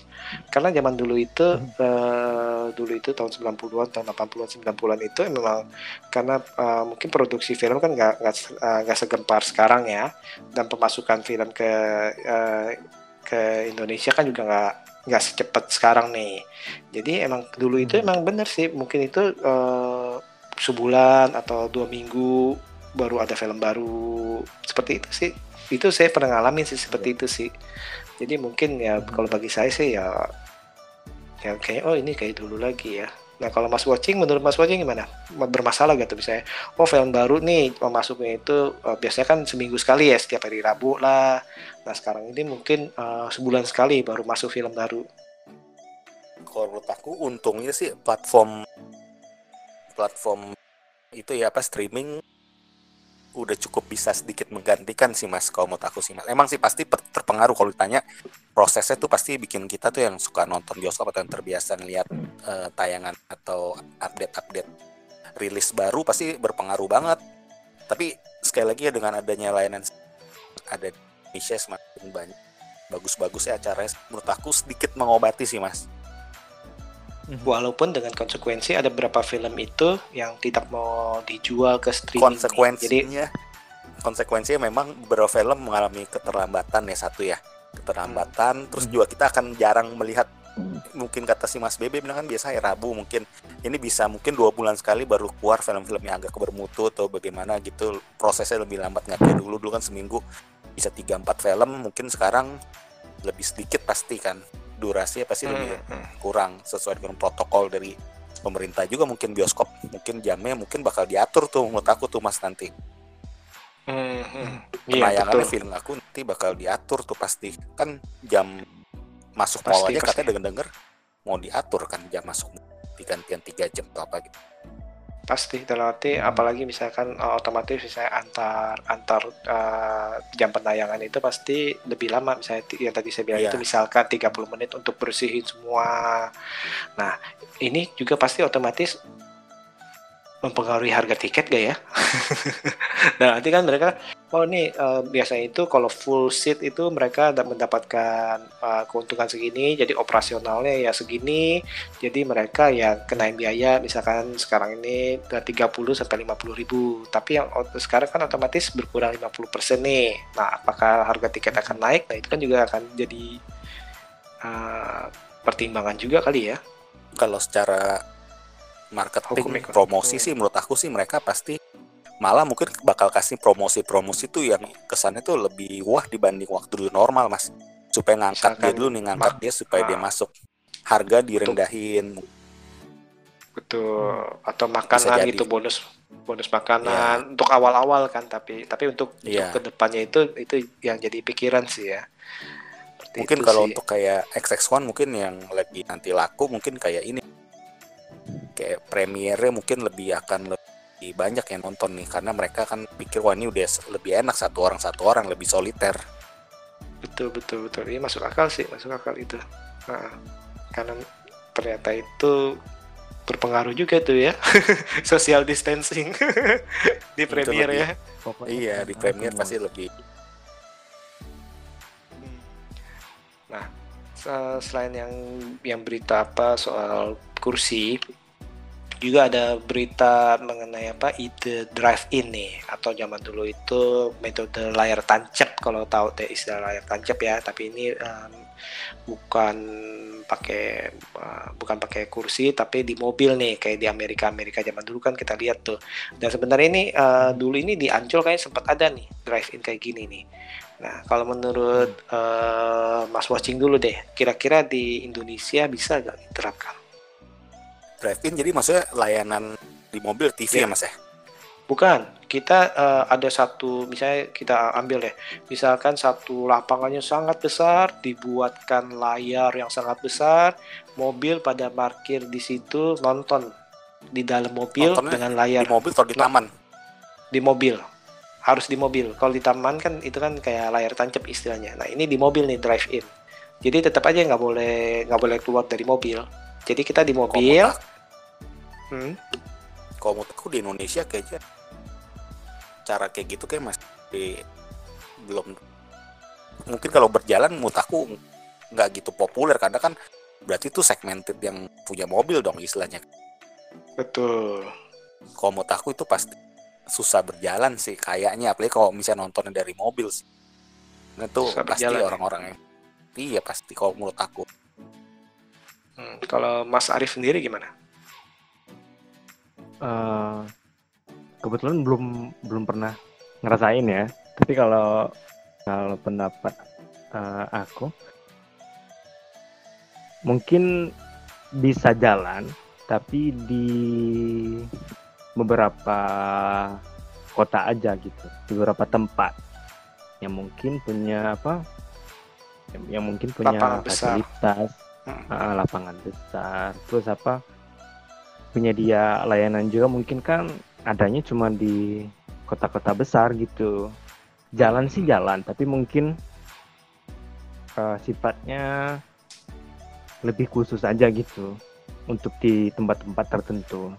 karena zaman dulu itu uh, dulu itu tahun 90-an tahun 80-an 90-an itu memang karena uh, mungkin produksi film kan nggak nggak uh, segempar sekarang ya dan pemasukan film ke uh, ke Indonesia kan juga nggak nggak secepat sekarang nih. Jadi emang dulu itu emang bener sih mungkin itu uh, sebulan atau dua minggu baru ada film baru. Seperti itu sih. Itu saya pernah ngalamin sih seperti itu sih. Jadi mungkin ya kalau bagi saya sih ya ya kayak oh ini kayak dulu lagi ya nah kalau mas watching menurut mas watching gimana? Bermasalah gak tuh misalnya oh film baru nih masuknya itu uh, biasanya kan seminggu sekali ya setiap hari rabu lah. Nah sekarang ini mungkin uh, sebulan sekali baru masuk film baru. Kalau menurut aku untungnya sih platform platform itu ya apa streaming udah cukup bisa sedikit menggantikan sih mas kalau menurut aku sih mas. Emang sih pasti terpengaruh kalau ditanya. Prosesnya tuh pasti bikin kita tuh yang suka nonton bioskop atau yang terbiasa ngeliat uh, tayangan atau update-update rilis baru pasti berpengaruh banget. Tapi sekali lagi ya dengan adanya layanan ada Indonesia semakin banyak bagus-bagus ya acaranya menurut aku sedikit mengobati sih mas Mhm. Walaupun dengan konsekuensi ada beberapa film itu yang tidak mau dijual ke streaming. Konsekuensinya, Jadi, konsekuensinya memang beberapa film mengalami keterlambatan ya satu ya, keterlambatan. Hmm. Terus juga kita akan jarang melihat mungkin kata si Mas Bebe bilang kan biasa ya Rabu mungkin ini bisa mungkin dua bulan sekali baru keluar film-film yang agak bermutu atau bagaimana gitu prosesnya lebih lambat nggak kayak dulu dulu kan seminggu bisa tiga empat film mungkin sekarang lebih sedikit pasti kan durasinya pasti hmm. lebih hmm. kurang sesuai dengan protokol dari pemerintah juga mungkin bioskop mungkin jamnya mungkin bakal diatur tuh menurut aku tuh mas nanti hmm. hmm. Iya, penayangannya film aku nanti bakal diatur tuh pasti kan jam masuk pasti, mall aja pasti. katanya denger denger mau diatur kan jam masuk digantian tiga jam atau apa gitu pasti dalam arti hmm. apalagi misalkan uh, otomatis misalnya antar antar uh, jam penayangan itu pasti lebih lama misalnya yang tadi saya bilang yeah. itu misalkan 30 menit untuk bersihin semua nah ini juga pasti otomatis mempengaruhi harga tiket gak ya? nah nanti kan mereka, oh nih uh, biasanya itu kalau full seat itu mereka mendapatkan uh, keuntungan segini, jadi operasionalnya ya segini, jadi mereka ya kena biaya misalkan sekarang ini 30 sampai 50 ribu, tapi yang sekarang kan otomatis berkurang 50% nih. Nah apakah harga tiket akan naik? Nah itu kan juga akan jadi uh, pertimbangan juga kali ya. Kalau secara marketing promosi sih menurut aku sih mereka pasti malah mungkin bakal kasih promosi-promosi tuh yang kesannya tuh lebih wah dibanding waktu dulu normal mas. Supaya ngangkat Misalkan, dia dulu nih ngangkat dia supaya dia ah. masuk. Harga direndahin. Betul. Atau makanan itu bonus bonus makanan yeah. untuk awal-awal kan tapi tapi untuk, yeah. untuk ke depannya itu itu yang jadi pikiran sih ya. Seperti mungkin kalau sih. untuk kayak XX1 mungkin yang lagi nanti laku mungkin kayak ini. Kayak premiernya mungkin lebih akan lebih banyak yang nonton nih karena mereka kan pikir wah ini udah lebih enak satu orang satu orang lebih soliter. Betul betul betul. Ini masuk akal sih masuk akal itu. Nah, karena ternyata itu berpengaruh juga tuh ya. Social distancing di premier ya. Pokoknya iya di premier pasti lebih. Nah selain yang yang berita apa soal kursi juga ada berita mengenai apa ide drive in nih atau zaman dulu itu metode layar tancap kalau tahu deh istilah layar tancap ya. Tapi ini um, bukan pakai uh, bukan pakai kursi tapi di mobil nih kayak di Amerika Amerika zaman dulu kan kita lihat tuh. Dan sebenarnya ini uh, dulu ini di Ancol kayak sempat ada nih drive in kayak gini nih. Nah kalau menurut uh, Mas Watching dulu deh kira-kira di Indonesia bisa gak diterapkan drive-in jadi maksudnya layanan di mobil TV ya, ya mas ya? Bukan, kita uh, ada satu misalnya kita ambil deh, misalkan satu lapangannya sangat besar, dibuatkan layar yang sangat besar, mobil pada parkir di situ nonton di dalam mobil Nontonnya dengan layar di mobil atau di taman? Di mobil, harus di mobil. Kalau di taman kan itu kan kayak layar tancap istilahnya. Nah ini di mobil nih drive in. Jadi tetap aja nggak boleh nggak boleh keluar dari mobil. Jadi kita di mobil. Hmm. Kalau menurut aku di Indonesia kayaknya cara kayak gitu kayak masih di, belum mungkin kalau berjalan menurut aku nggak gitu populer karena kan berarti itu segmented yang punya mobil dong istilahnya. Betul. Kalau menurut aku itu pasti susah berjalan sih kayaknya apalagi kalau misalnya nontonnya dari mobil sih. Nah, itu susah pasti ya? orang-orang yang iya pasti kalau menurut aku. Hmm, kalau Mas Arif sendiri gimana? Uh, kebetulan belum belum pernah ngerasain ya. Tapi kalau kalau pendapat uh, aku mungkin bisa jalan tapi di beberapa kota aja gitu. Di beberapa tempat yang mungkin punya apa yang, mungkin punya lapangan fasilitas besar. Uh, lapangan besar. Terus apa penyedia layanan juga mungkin kan adanya cuma di kota-kota besar gitu. Jalan sih jalan, tapi mungkin uh, sifatnya lebih khusus aja gitu untuk di tempat-tempat tertentu.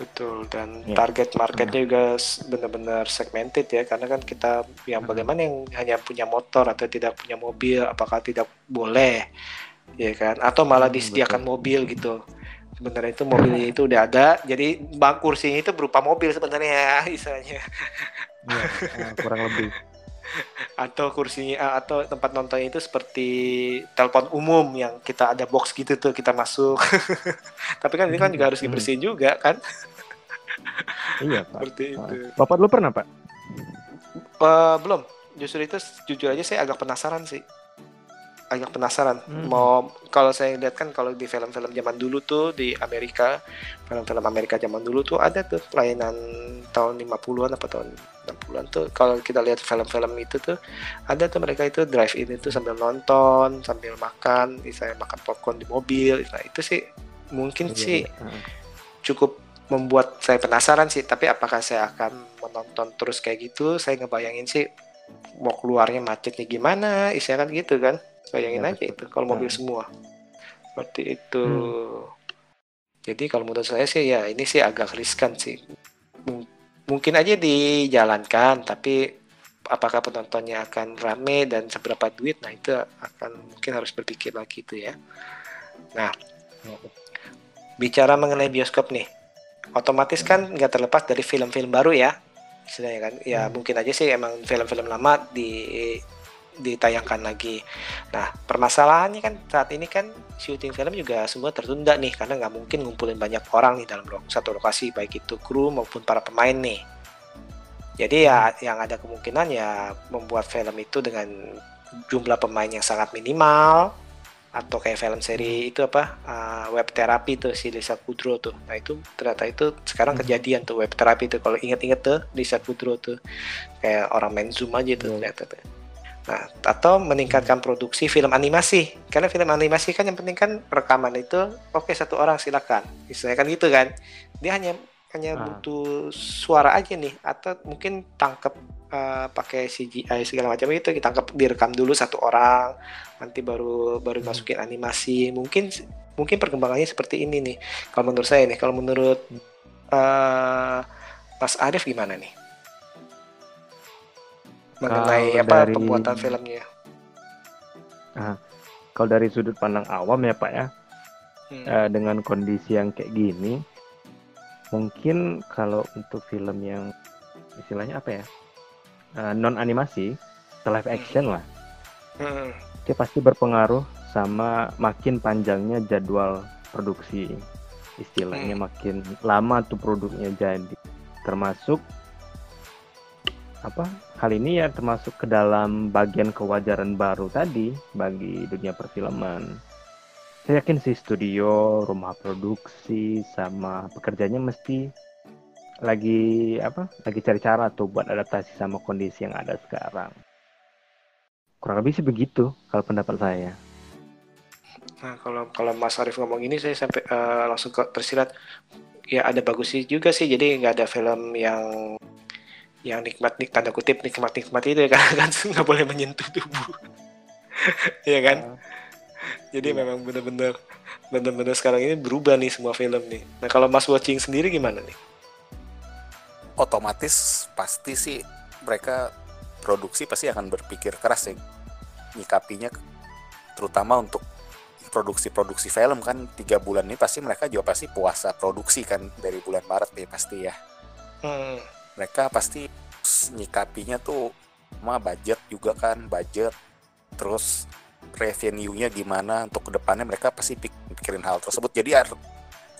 Betul dan ya. target marketnya juga benar-benar segmented ya karena kan kita yang bagaimana yang hanya punya motor atau tidak punya mobil apakah tidak boleh ya kan atau malah disediakan Betul. mobil gitu sebenarnya itu mobilnya itu udah ada. Jadi bang kursinya itu berupa mobil sebenarnya ya istilahnya ya, kurang lebih. Atau kursinya eh, atau tempat nontonnya itu seperti telepon umum yang kita ada box gitu tuh kita masuk. Tapi kan ini kan juga harus dibersihin juga kan? Iya pak. Seperti itu. Bapak dulu pernah pak? Uh, belum. Justru itu jujur aja saya agak penasaran sih agak penasaran. Hmm. mau kalau saya lihat kan kalau di film-film zaman dulu tuh di Amerika film-film Amerika zaman dulu tuh ada tuh layanan tahun 50-an apa tahun 60-an tuh. Kalau kita lihat film-film itu tuh ada tuh mereka itu drive in itu sambil nonton sambil makan misalnya makan popcorn di mobil. Nah itu sih mungkin oh, sih iya. cukup membuat saya penasaran sih. Tapi apakah saya akan menonton terus kayak gitu? Saya ngebayangin sih mau keluarnya macetnya gimana? Istilahnya kan gitu kan bayangin ya, aja betul. itu kalau mobil nah. semua seperti itu hmm. jadi kalau menurut saya sih ya ini sih agak riskan sih M mungkin aja dijalankan tapi apakah penontonnya akan rame dan seberapa duit nah itu akan mungkin harus berpikir lagi itu ya nah bicara mengenai bioskop nih otomatis kan nggak terlepas dari film-film baru ya istilahnya kan ya hmm. mungkin aja sih emang film-film lama di ditayangkan lagi. Nah, permasalahannya kan saat ini kan syuting film juga semua tertunda nih karena nggak mungkin ngumpulin banyak orang nih dalam satu lokasi baik itu kru maupun para pemain nih. Jadi ya yang ada kemungkinan ya membuat film itu dengan jumlah pemain yang sangat minimal atau kayak film seri hmm. itu apa uh, web terapi tuh si Lisa Kudrow tuh nah itu ternyata itu sekarang hmm. kejadian tuh web terapi tuh kalau inget-inget tuh Lisa Kudrow tuh kayak orang main zoom aja tuh hmm. ternyata tuh Nah, atau meningkatkan produksi film animasi. Karena film animasi kan yang penting kan rekaman itu oke okay, satu orang silakan. Istilahnya kan gitu kan. Dia hanya hanya Ah. butuh suara aja nih atau mungkin tangkap eh, pakai CGI segala macam itu ditangkap direkam dulu satu orang nanti baru baru Hmm. masukin animasi mungkin mungkin perkembangannya seperti ini nih kalau menurut saya nih kalau menurut eh, Mas Arief gimana nih mengenai Kalau apa dari- pembuatan filmnya Kalau dari sudut pandang awam ya Pak ya, Hmm. eh, dengan kondisi yang kayak gini, mungkin kalau untuk film yang istilahnya apa ya, non animasi, live action lah, Hmm. dia pasti berpengaruh sama makin panjangnya jadwal produksi. Istilahnya Hmm. makin lama tuh produknya jadi. Termasuk apa? Hal ini ya termasuk ke dalam bagian kewajaran baru tadi bagi dunia perfilman. Saya yakin sih studio, rumah produksi sama pekerjanya mesti lagi apa? Lagi cari cara tuh buat adaptasi sama kondisi yang ada sekarang. Kurang lebih sih begitu kalau pendapat saya. Nah, kalau kalau Mas Arief ngomong ini saya sampai eh, langsung ke ya ada bagusnya juga sih. Jadi nggak ada film yang yang nikmat nik tanda kutip nikmat nikmat itu ya kan kan nggak boleh menyentuh tubuh. Iya kan? Jadi Iya. memang benar-benar benar-benar sekarang ini berubah nih semua film nih. Nah, kalau Mas watching sendiri gimana nih? otomatis pasti sih mereka produksi pasti akan berpikir keras ya nyikapinya terutama untuk produksi-produksi film kan tiga bulan ini pasti mereka juga pasti puasa produksi kan dari bulan Maret ya pasti ya Hmm. Mereka pasti nyikapinya tuh sama budget juga kan budget. Terus revenue-nya gimana untuk ke depannya mereka pasti pik- pikirin hal tersebut. Jadi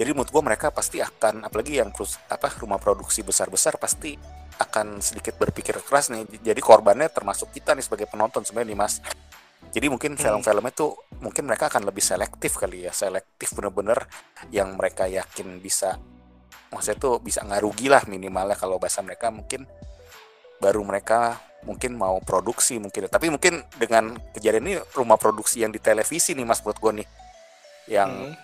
jadi menurut gua mereka pasti akan apalagi yang apa rumah produksi besar-besar pasti akan sedikit berpikir keras nih. Jadi korbannya termasuk kita nih sebagai penonton sebenarnya nih mas. Jadi mungkin Hmm. film-filmnya tuh mungkin mereka akan lebih selektif kali ya selektif bener-bener yang mereka yakin bisa maksudnya tuh bisa nggak rugi lah minimalnya kalau bahasa mereka mungkin baru mereka mungkin mau produksi mungkin tapi mungkin dengan kejadian ini rumah produksi yang di televisi nih mas menurut gue nih yang Hmm.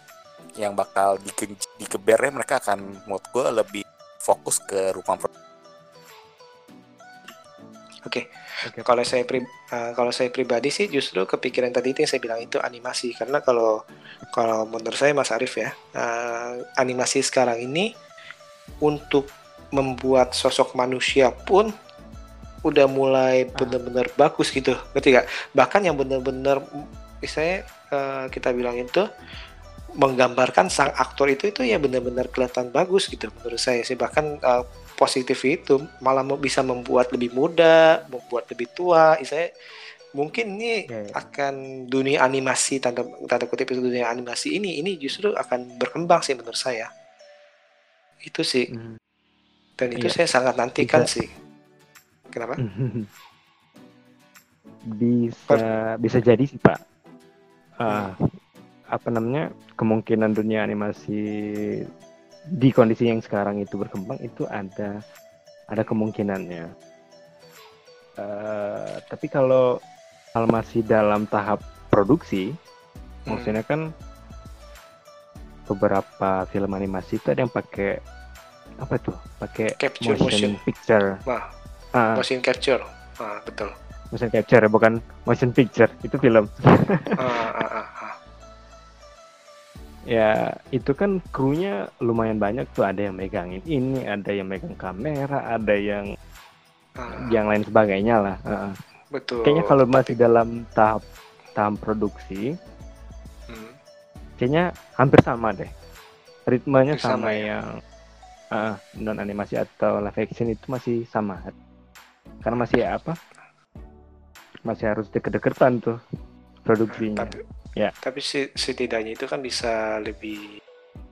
yang bakal dike- dikebernya mereka akan menurut gue lebih fokus ke rumah produksi Oke. Oke. Kalau saya pri- eh, kalau saya pribadi sih justru kepikiran tadi itu yang saya bilang itu animasi karena kalau kalau menurut saya Mas Arief ya eh, animasi sekarang ini untuk membuat sosok manusia pun udah mulai benar-benar bagus gitu ngerti gak? Bahkan yang benar-benar misalnya eh, kita bilang itu menggambarkan sang aktor itu itu ya benar-benar kelihatan bagus gitu menurut saya sih bahkan eh, positif itu malah mau bisa membuat lebih muda, membuat lebih tua. Saya mungkin ini Ya, ya. akan dunia animasi tanda tanda kutip itu dunia animasi ini ini justru akan berkembang sih menurut saya. Itu sih Hmm. dan itu Iya. saya sangat nantikan Bisa. sih. Kenapa? bisa bisa jadi sih pak Ah, apa namanya kemungkinan dunia animasi di kondisi yang sekarang itu berkembang itu ada ada kemungkinannya Eh, tapi kalau hal masih dalam tahap produksi Hmm. maksudnya kan beberapa film animasi itu ada yang pakai apa tuh pakai Capture motion, motion. picture Wah, Ah, motion capture. Ah, betul. motion capture ya, bukan motion picture itu film Ah, ah, ah, ah. ya itu kan krunya lumayan banyak tuh ada yang megangin ini ada yang megang kamera ada yang Ah, yang lain sebagainya lah Heeh. betul. kayaknya kalau masih Tapi- dalam tahap tahap produksi Hmm. kayaknya hampir sama deh ritmenya Hampir sama sama, ya? yang non animasi atau live action itu masih sama karena masih apa masih harus deket-deketan tuh produksinya Tapi, Ya. tapi setidaknya itu kan bisa lebih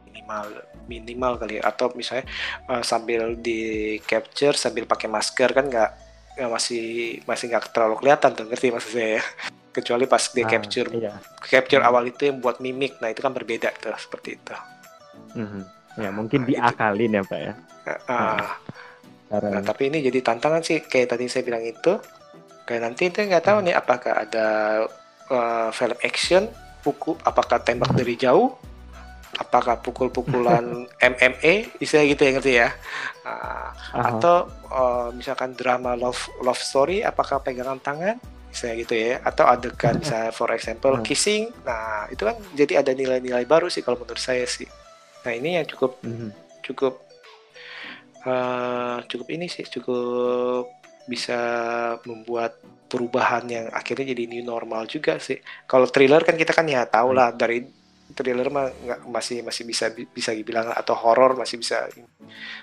minimal minimal kali ya. atau misalnya eh, sambil di capture sambil pakai masker kan nggak nggak masih masih nggak terlalu kelihatan tuh ngerti maksud saya ya kecuali pas dia Ah, capture iya capture Hmm. awal itu yang buat mimik nah itu kan berbeda tuh seperti itu Mhm. Ya mungkin Nah, itu. diakalin ya pak ya. Ah, cara Nah, tapi ini jadi tantangan sih kayak tadi saya bilang itu. Kayak nanti itu nggak tahu nih apakah ada uh, film action, hukum, apakah tembak dari jauh, apakah pukul-pukulan MMA istilah gitu ya ngerti ya? Uh, atau uh, misalkan drama love love story apakah pegangan tangan misalnya gitu ya? Atau adegan misalnya for example kissing. Nah itu kan jadi ada nilai-nilai baru sih kalau menurut saya sih nah ini yang cukup mm-hmm. cukup uh, cukup ini sih cukup bisa membuat perubahan yang akhirnya jadi new normal juga sih. Kalau thriller kan kita kan ya tahu lah dari thriller mah nggak masih masih bisa bisa dibilang atau horror masih bisa.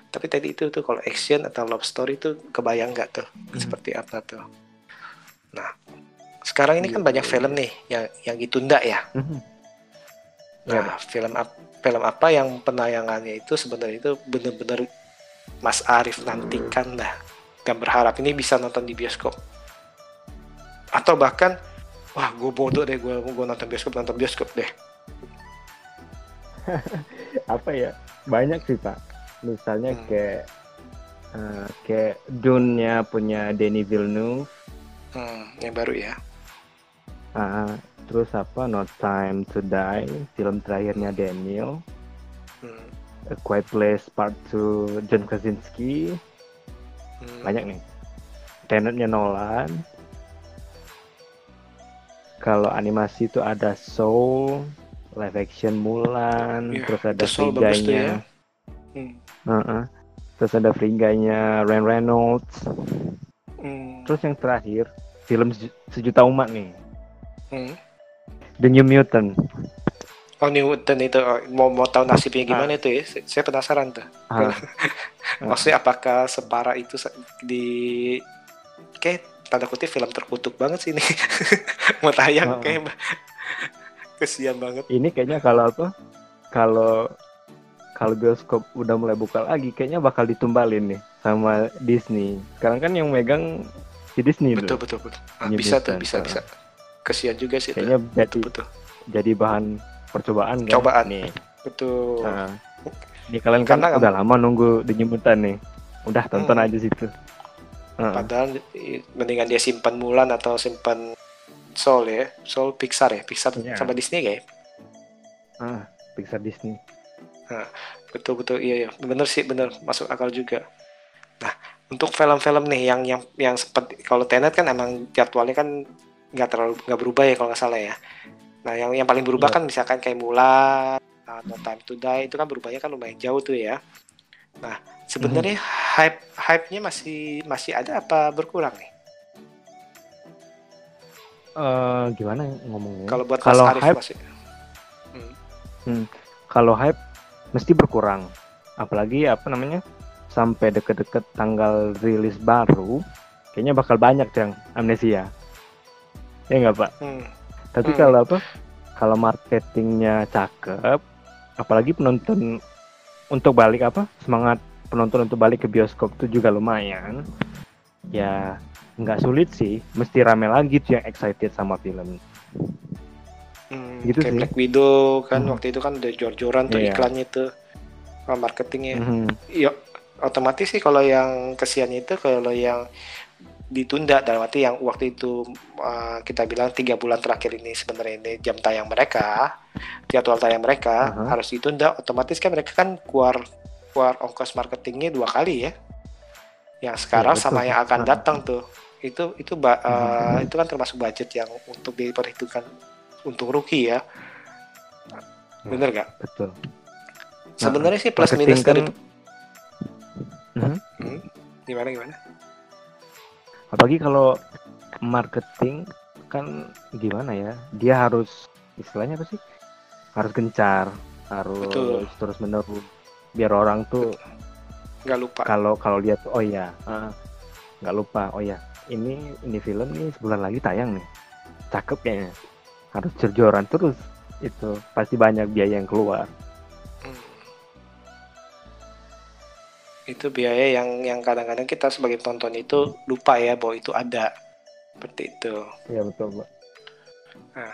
Tapi tadi itu tuh kalau action atau love story tuh kebayang nggak tuh? Hmm. seperti apa tuh? Nah sekarang ini kan banyak film nih yang yang ditunda ya. Hmm. nah film film apa yang penayangannya itu sebenarnya itu benar-benar Mas Arif nantikan lah. Dan berharap ini bisa nonton di bioskop. Atau bahkan wah gue bodoh deh gue gue nonton bioskop nonton bioskop deh. Apa ya? Banyak sih pak. Misalnya hmm. kayak uh, kayak Dune-nya punya Denis Villeneuve. Hmm, yang baru ya. Uh, terus apa No Time to Die film terakhirnya Daniel hmm. A Quiet Place Part 2 John Krasinski hmm. banyak nih Tenetnya Nolan kalau animasi itu ada Soul live action Mulan, yeah, terus ada Friganya. Ya. Hmm. Uh -uh. Terus ada Friganya Ryan Reynolds. Hmm. Terus yang terakhir film sejuta umat nih. Hmm. The New Mutant. Oh New Mutant itu oh, mau mau tahu nasibnya gimana ah. itu ya? Saya penasaran tuh. Ah. Maksudnya apakah separah itu di kayak tanda kutip film terkutuk banget sih ini mau tayang oh. kayak Kesian banget. Ini kayaknya kalau apa? Kalau kalau bioskop udah mulai buka lagi, kayaknya bakal ditumbalin nih sama Disney. Sekarang kan yang megang si Disney betul, tuh. Betul betul betul. Ah, bisa tuh, bisa bisa. Kesian juga sih. Kayaknya tuh. jadi betul, betul. jadi bahan percobaan kan. Cobaan nih. Betul. Nah, ini kalian kan Karena udah lama nunggu di nyebutan nih. Udah tonton hmm. aja situ. Padahal mendingan dia simpan Mulan atau simpan Soul ya, Soul Pixar ya, Pixar yeah. sama Disney kayak. Ah, Pixar Disney. Nah, betul betul iya ya, bener sih bener masuk akal juga. Nah, untuk film-film nih yang yang yang seperti kalau Tenet kan emang jadwalnya kan nggak terlalu nggak berubah ya kalau nggak salah ya. Nah, yang yang paling berubah yeah. kan misalkan kayak Mulan atau Time to Die itu kan berubahnya kan lumayan jauh tuh ya. Nah, sebenarnya mm -hmm. hype hype-nya masih masih ada apa berkurang nih? uh, gimana ngomongnya? Kalau buat kalau hype, masih. Hmm. Hmm, kalau hype mesti berkurang. Apalagi apa namanya? Sampai deket-deket tanggal rilis baru, kayaknya bakal banyak yang amnesia. Ya nggak pak? Hmm. Tapi hmm. kalau apa? Kalau marketingnya cakep, apalagi penonton untuk balik apa? Semangat penonton untuk balik ke bioskop itu juga lumayan. Ya nggak sulit sih mesti rame lagi tuh yang excited sama film hmm, gitu kayak sih. Black Widow kan hmm. waktu itu kan udah jor-joran tuh yeah. iklannya tuh marketingnya hmm. ya otomatis sih kalau yang kesiannya itu kalau yang ditunda dalam arti yang waktu itu uh, kita bilang tiga bulan terakhir ini sebenarnya ini jam tayang mereka jadwal tayang mereka uh -huh. harus ditunda otomatis kan mereka kan keluar keluar ongkos marketingnya dua kali ya yang sekarang ya, sama yang akan datang tuh itu itu uh, itu kan termasuk budget yang untuk diperhitungkan untuk rookie ya bener gak? Betul. Sebenarnya sih plus minus kan... dari hmm? Hmm? gimana gimana? Apalagi kalau marketing kan gimana ya? Dia harus istilahnya apa sih? Harus gencar, harus Betul. terus menerus biar orang tuh nggak lupa. Kalau kalau lihat oh ya nggak lupa oh ya ini ini film nih sebulan lagi tayang nih cakep kayaknya harus jerjoran terus itu pasti banyak biaya yang keluar itu biaya yang yang kadang-kadang kita sebagai tonton itu lupa ya bahwa itu ada seperti itu iya betul mbak nah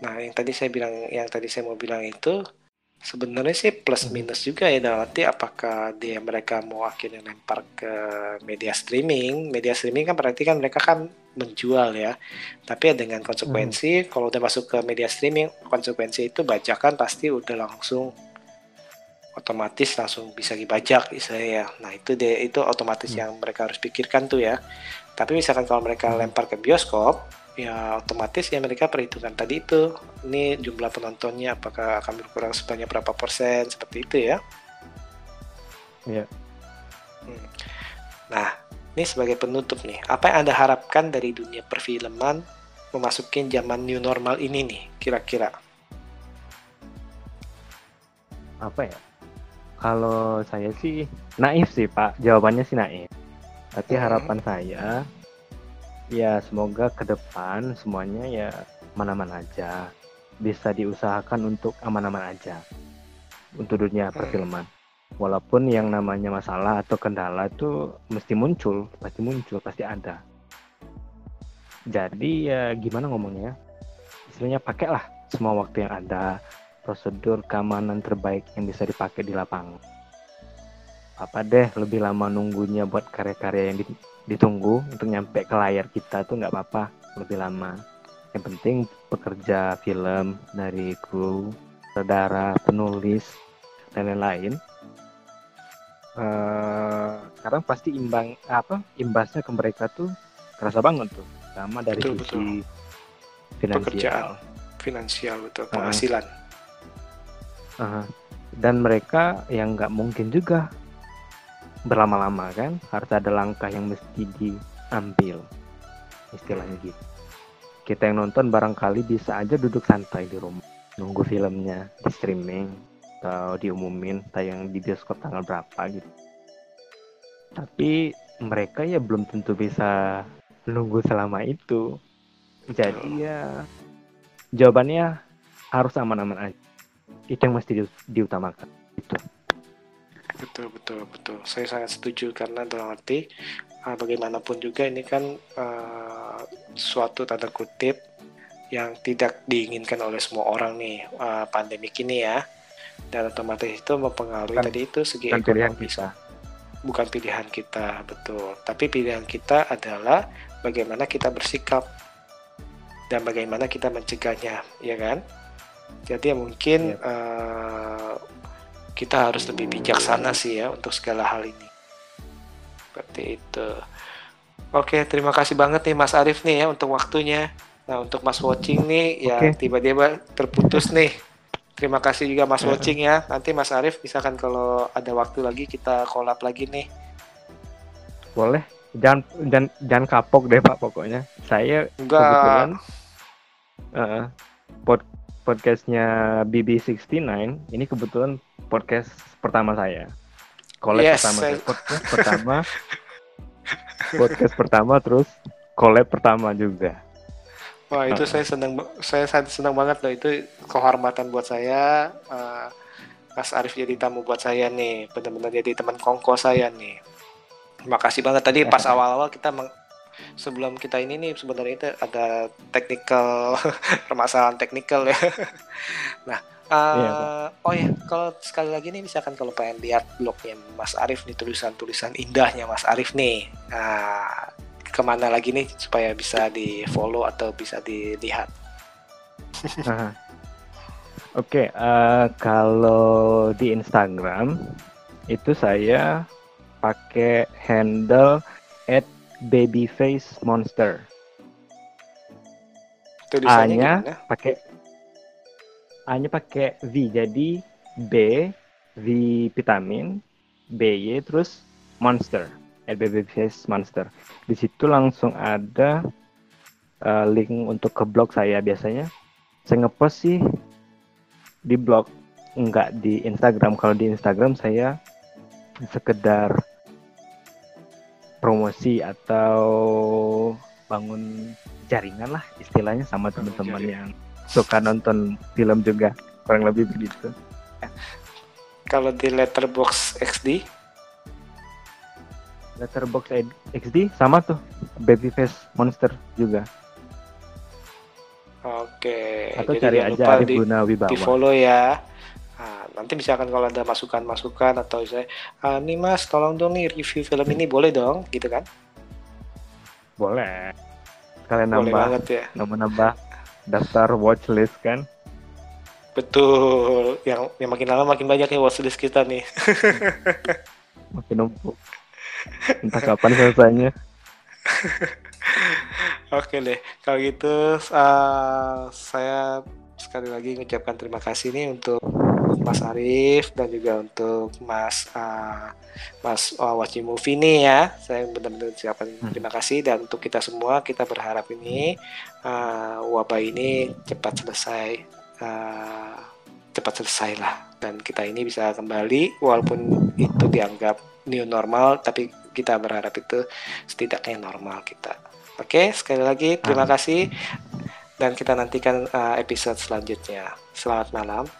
nah yang tadi saya bilang yang tadi saya mau bilang itu sebenarnya sih plus hmm. minus juga ya dalam arti apakah dia mereka mau akhirnya lempar ke media streaming media streaming kan berarti kan mereka kan menjual ya. Tapi dengan konsekuensi, hmm. kalau udah masuk ke media streaming, konsekuensi itu bajakan pasti udah langsung otomatis langsung bisa dibajak istilahnya. Nah itu deh itu otomatis hmm. yang mereka harus pikirkan tuh ya. Tapi misalkan kalau mereka hmm. lempar ke bioskop, ya otomatis ya mereka perhitungan tadi itu ini jumlah penontonnya apakah akan berkurang sebanyak berapa persen seperti itu ya. Iya. Hmm. Nah, ini sebagai penutup nih, apa yang Anda harapkan dari dunia perfilman memasuki zaman new normal ini nih, kira-kira? Apa ya? Kalau saya sih naif sih Pak, jawabannya sih naif. Tapi hmm. harapan saya ya semoga ke depan semuanya ya aman-aman aja. Bisa diusahakan untuk aman-aman aja untuk dunia hmm. perfilman walaupun yang namanya masalah atau kendala itu mesti muncul pasti muncul pasti ada jadi ya gimana ngomongnya istilahnya pakailah semua waktu yang ada prosedur keamanan terbaik yang bisa dipakai di lapangan. Apa deh lebih lama nunggunya buat karya-karya yang ditunggu untuk nyampe ke layar kita tuh nggak apa-apa lebih lama. Yang penting pekerja film dari kru saudara penulis dan lain-lain. Uh, sekarang pasti imbang apa imbasnya ke mereka tuh kerasa banget tuh sama dari betul, sisi betul. finansial. Pekerjaan finansial betul. Penghasilan. uh, uh, dan mereka yang nggak mungkin juga berlama-lama kan harus ada langkah yang mesti diambil istilahnya gitu kita yang nonton barangkali bisa aja duduk santai di rumah nunggu filmnya di streaming atau diumumin tayang di bioskop tanggal berapa gitu. Tapi mereka ya belum tentu bisa nunggu selama itu. Jadi ya jawabannya harus aman-aman aja. Itu yang mesti di, diutamakan. Itu. Betul betul betul. Saya sangat setuju karena dalam arti uh, bagaimanapun juga ini kan uh, suatu tanda kutip yang tidak diinginkan oleh semua orang nih uh, pandemik ini ya dan otomatis itu mempengaruhi bukan, tadi itu segi bukan pilihan kita bukan pilihan kita betul tapi pilihan kita adalah bagaimana kita bersikap dan bagaimana kita mencegahnya ya kan jadi ya mungkin ya. Uh, kita harus lebih bijaksana sih ya untuk segala hal ini seperti itu oke terima kasih banget nih Mas Arief nih ya untuk waktunya nah untuk Mas watching nih ya tiba-tiba terputus nih Terima kasih juga Mas ya. Watching ya. Nanti Mas Arief misalkan kalau ada waktu lagi kita collab lagi nih. Boleh. Jangan jangan, jangan kapok deh Pak pokoknya. Saya Enggak. kebetulan uh, pod, podcastnya BB69 ini kebetulan podcast pertama saya. Collab yes, pertama saya... podcast pertama. podcast pertama terus collab pertama juga. Wah itu saya senang saya senang banget loh itu kehormatan buat saya uh, Mas Arif jadi tamu buat saya nih benar-benar jadi teman kongko saya nih. Terima kasih banget tadi pas awal-awal kita meng, sebelum kita ini nih sebenarnya itu ada technical permasalahan teknikal ya. nah Uh, iya, oh ya, kalau sekali lagi nih misalkan kalau pengen lihat blognya Mas Arif nih tulisan-tulisan indahnya Mas Arif nih, nah ke mana lagi nih supaya bisa di follow atau bisa dilihat? Oke, okay, uh, eh, kalau di Instagram itu saya pakai handle babyface monster. A-nya pakai A-nya pakai V jadi B V vitamin B Y terus monster. LBB Face Monster. Di situ langsung ada uh, link untuk ke blog saya biasanya. Saya ngepost sih di blog, enggak di Instagram. Kalau di Instagram saya sekedar promosi atau bangun jaringan lah istilahnya sama teman-teman yang suka nonton film juga kurang lebih begitu. Kalau di Letterbox XD Letterbox XD sama tuh Babyface Monster juga. Oke. Atau Jadi cari aja Arif di. Di follow ya. Nah, nanti misalkan kalau ada masukan-masukan atau saya, ah, nih mas, tolong dong nih review film ini boleh dong, gitu kan? Boleh. sekalian Boleh nambah banget ya. nambah nambah daftar watchlist kan Betul. Yang yang makin lama makin banyak ya watchlist kita nih. makin numpuk entah kapan selesainya Oke deh, kalau gitu uh, saya sekali lagi mengucapkan terima kasih nih untuk Mas Arif dan juga untuk Mas uh, Mas uh, Waci Movie nih ya. Saya benar-benar ucapkan terima kasih dan untuk kita semua kita berharap ini uh, wabah ini cepat selesai, uh, cepat selesai lah dan kita ini bisa kembali walaupun itu dianggap new normal tapi kita berharap itu setidaknya normal kita. Oke, sekali lagi terima kasih dan kita nantikan uh, episode selanjutnya. Selamat malam.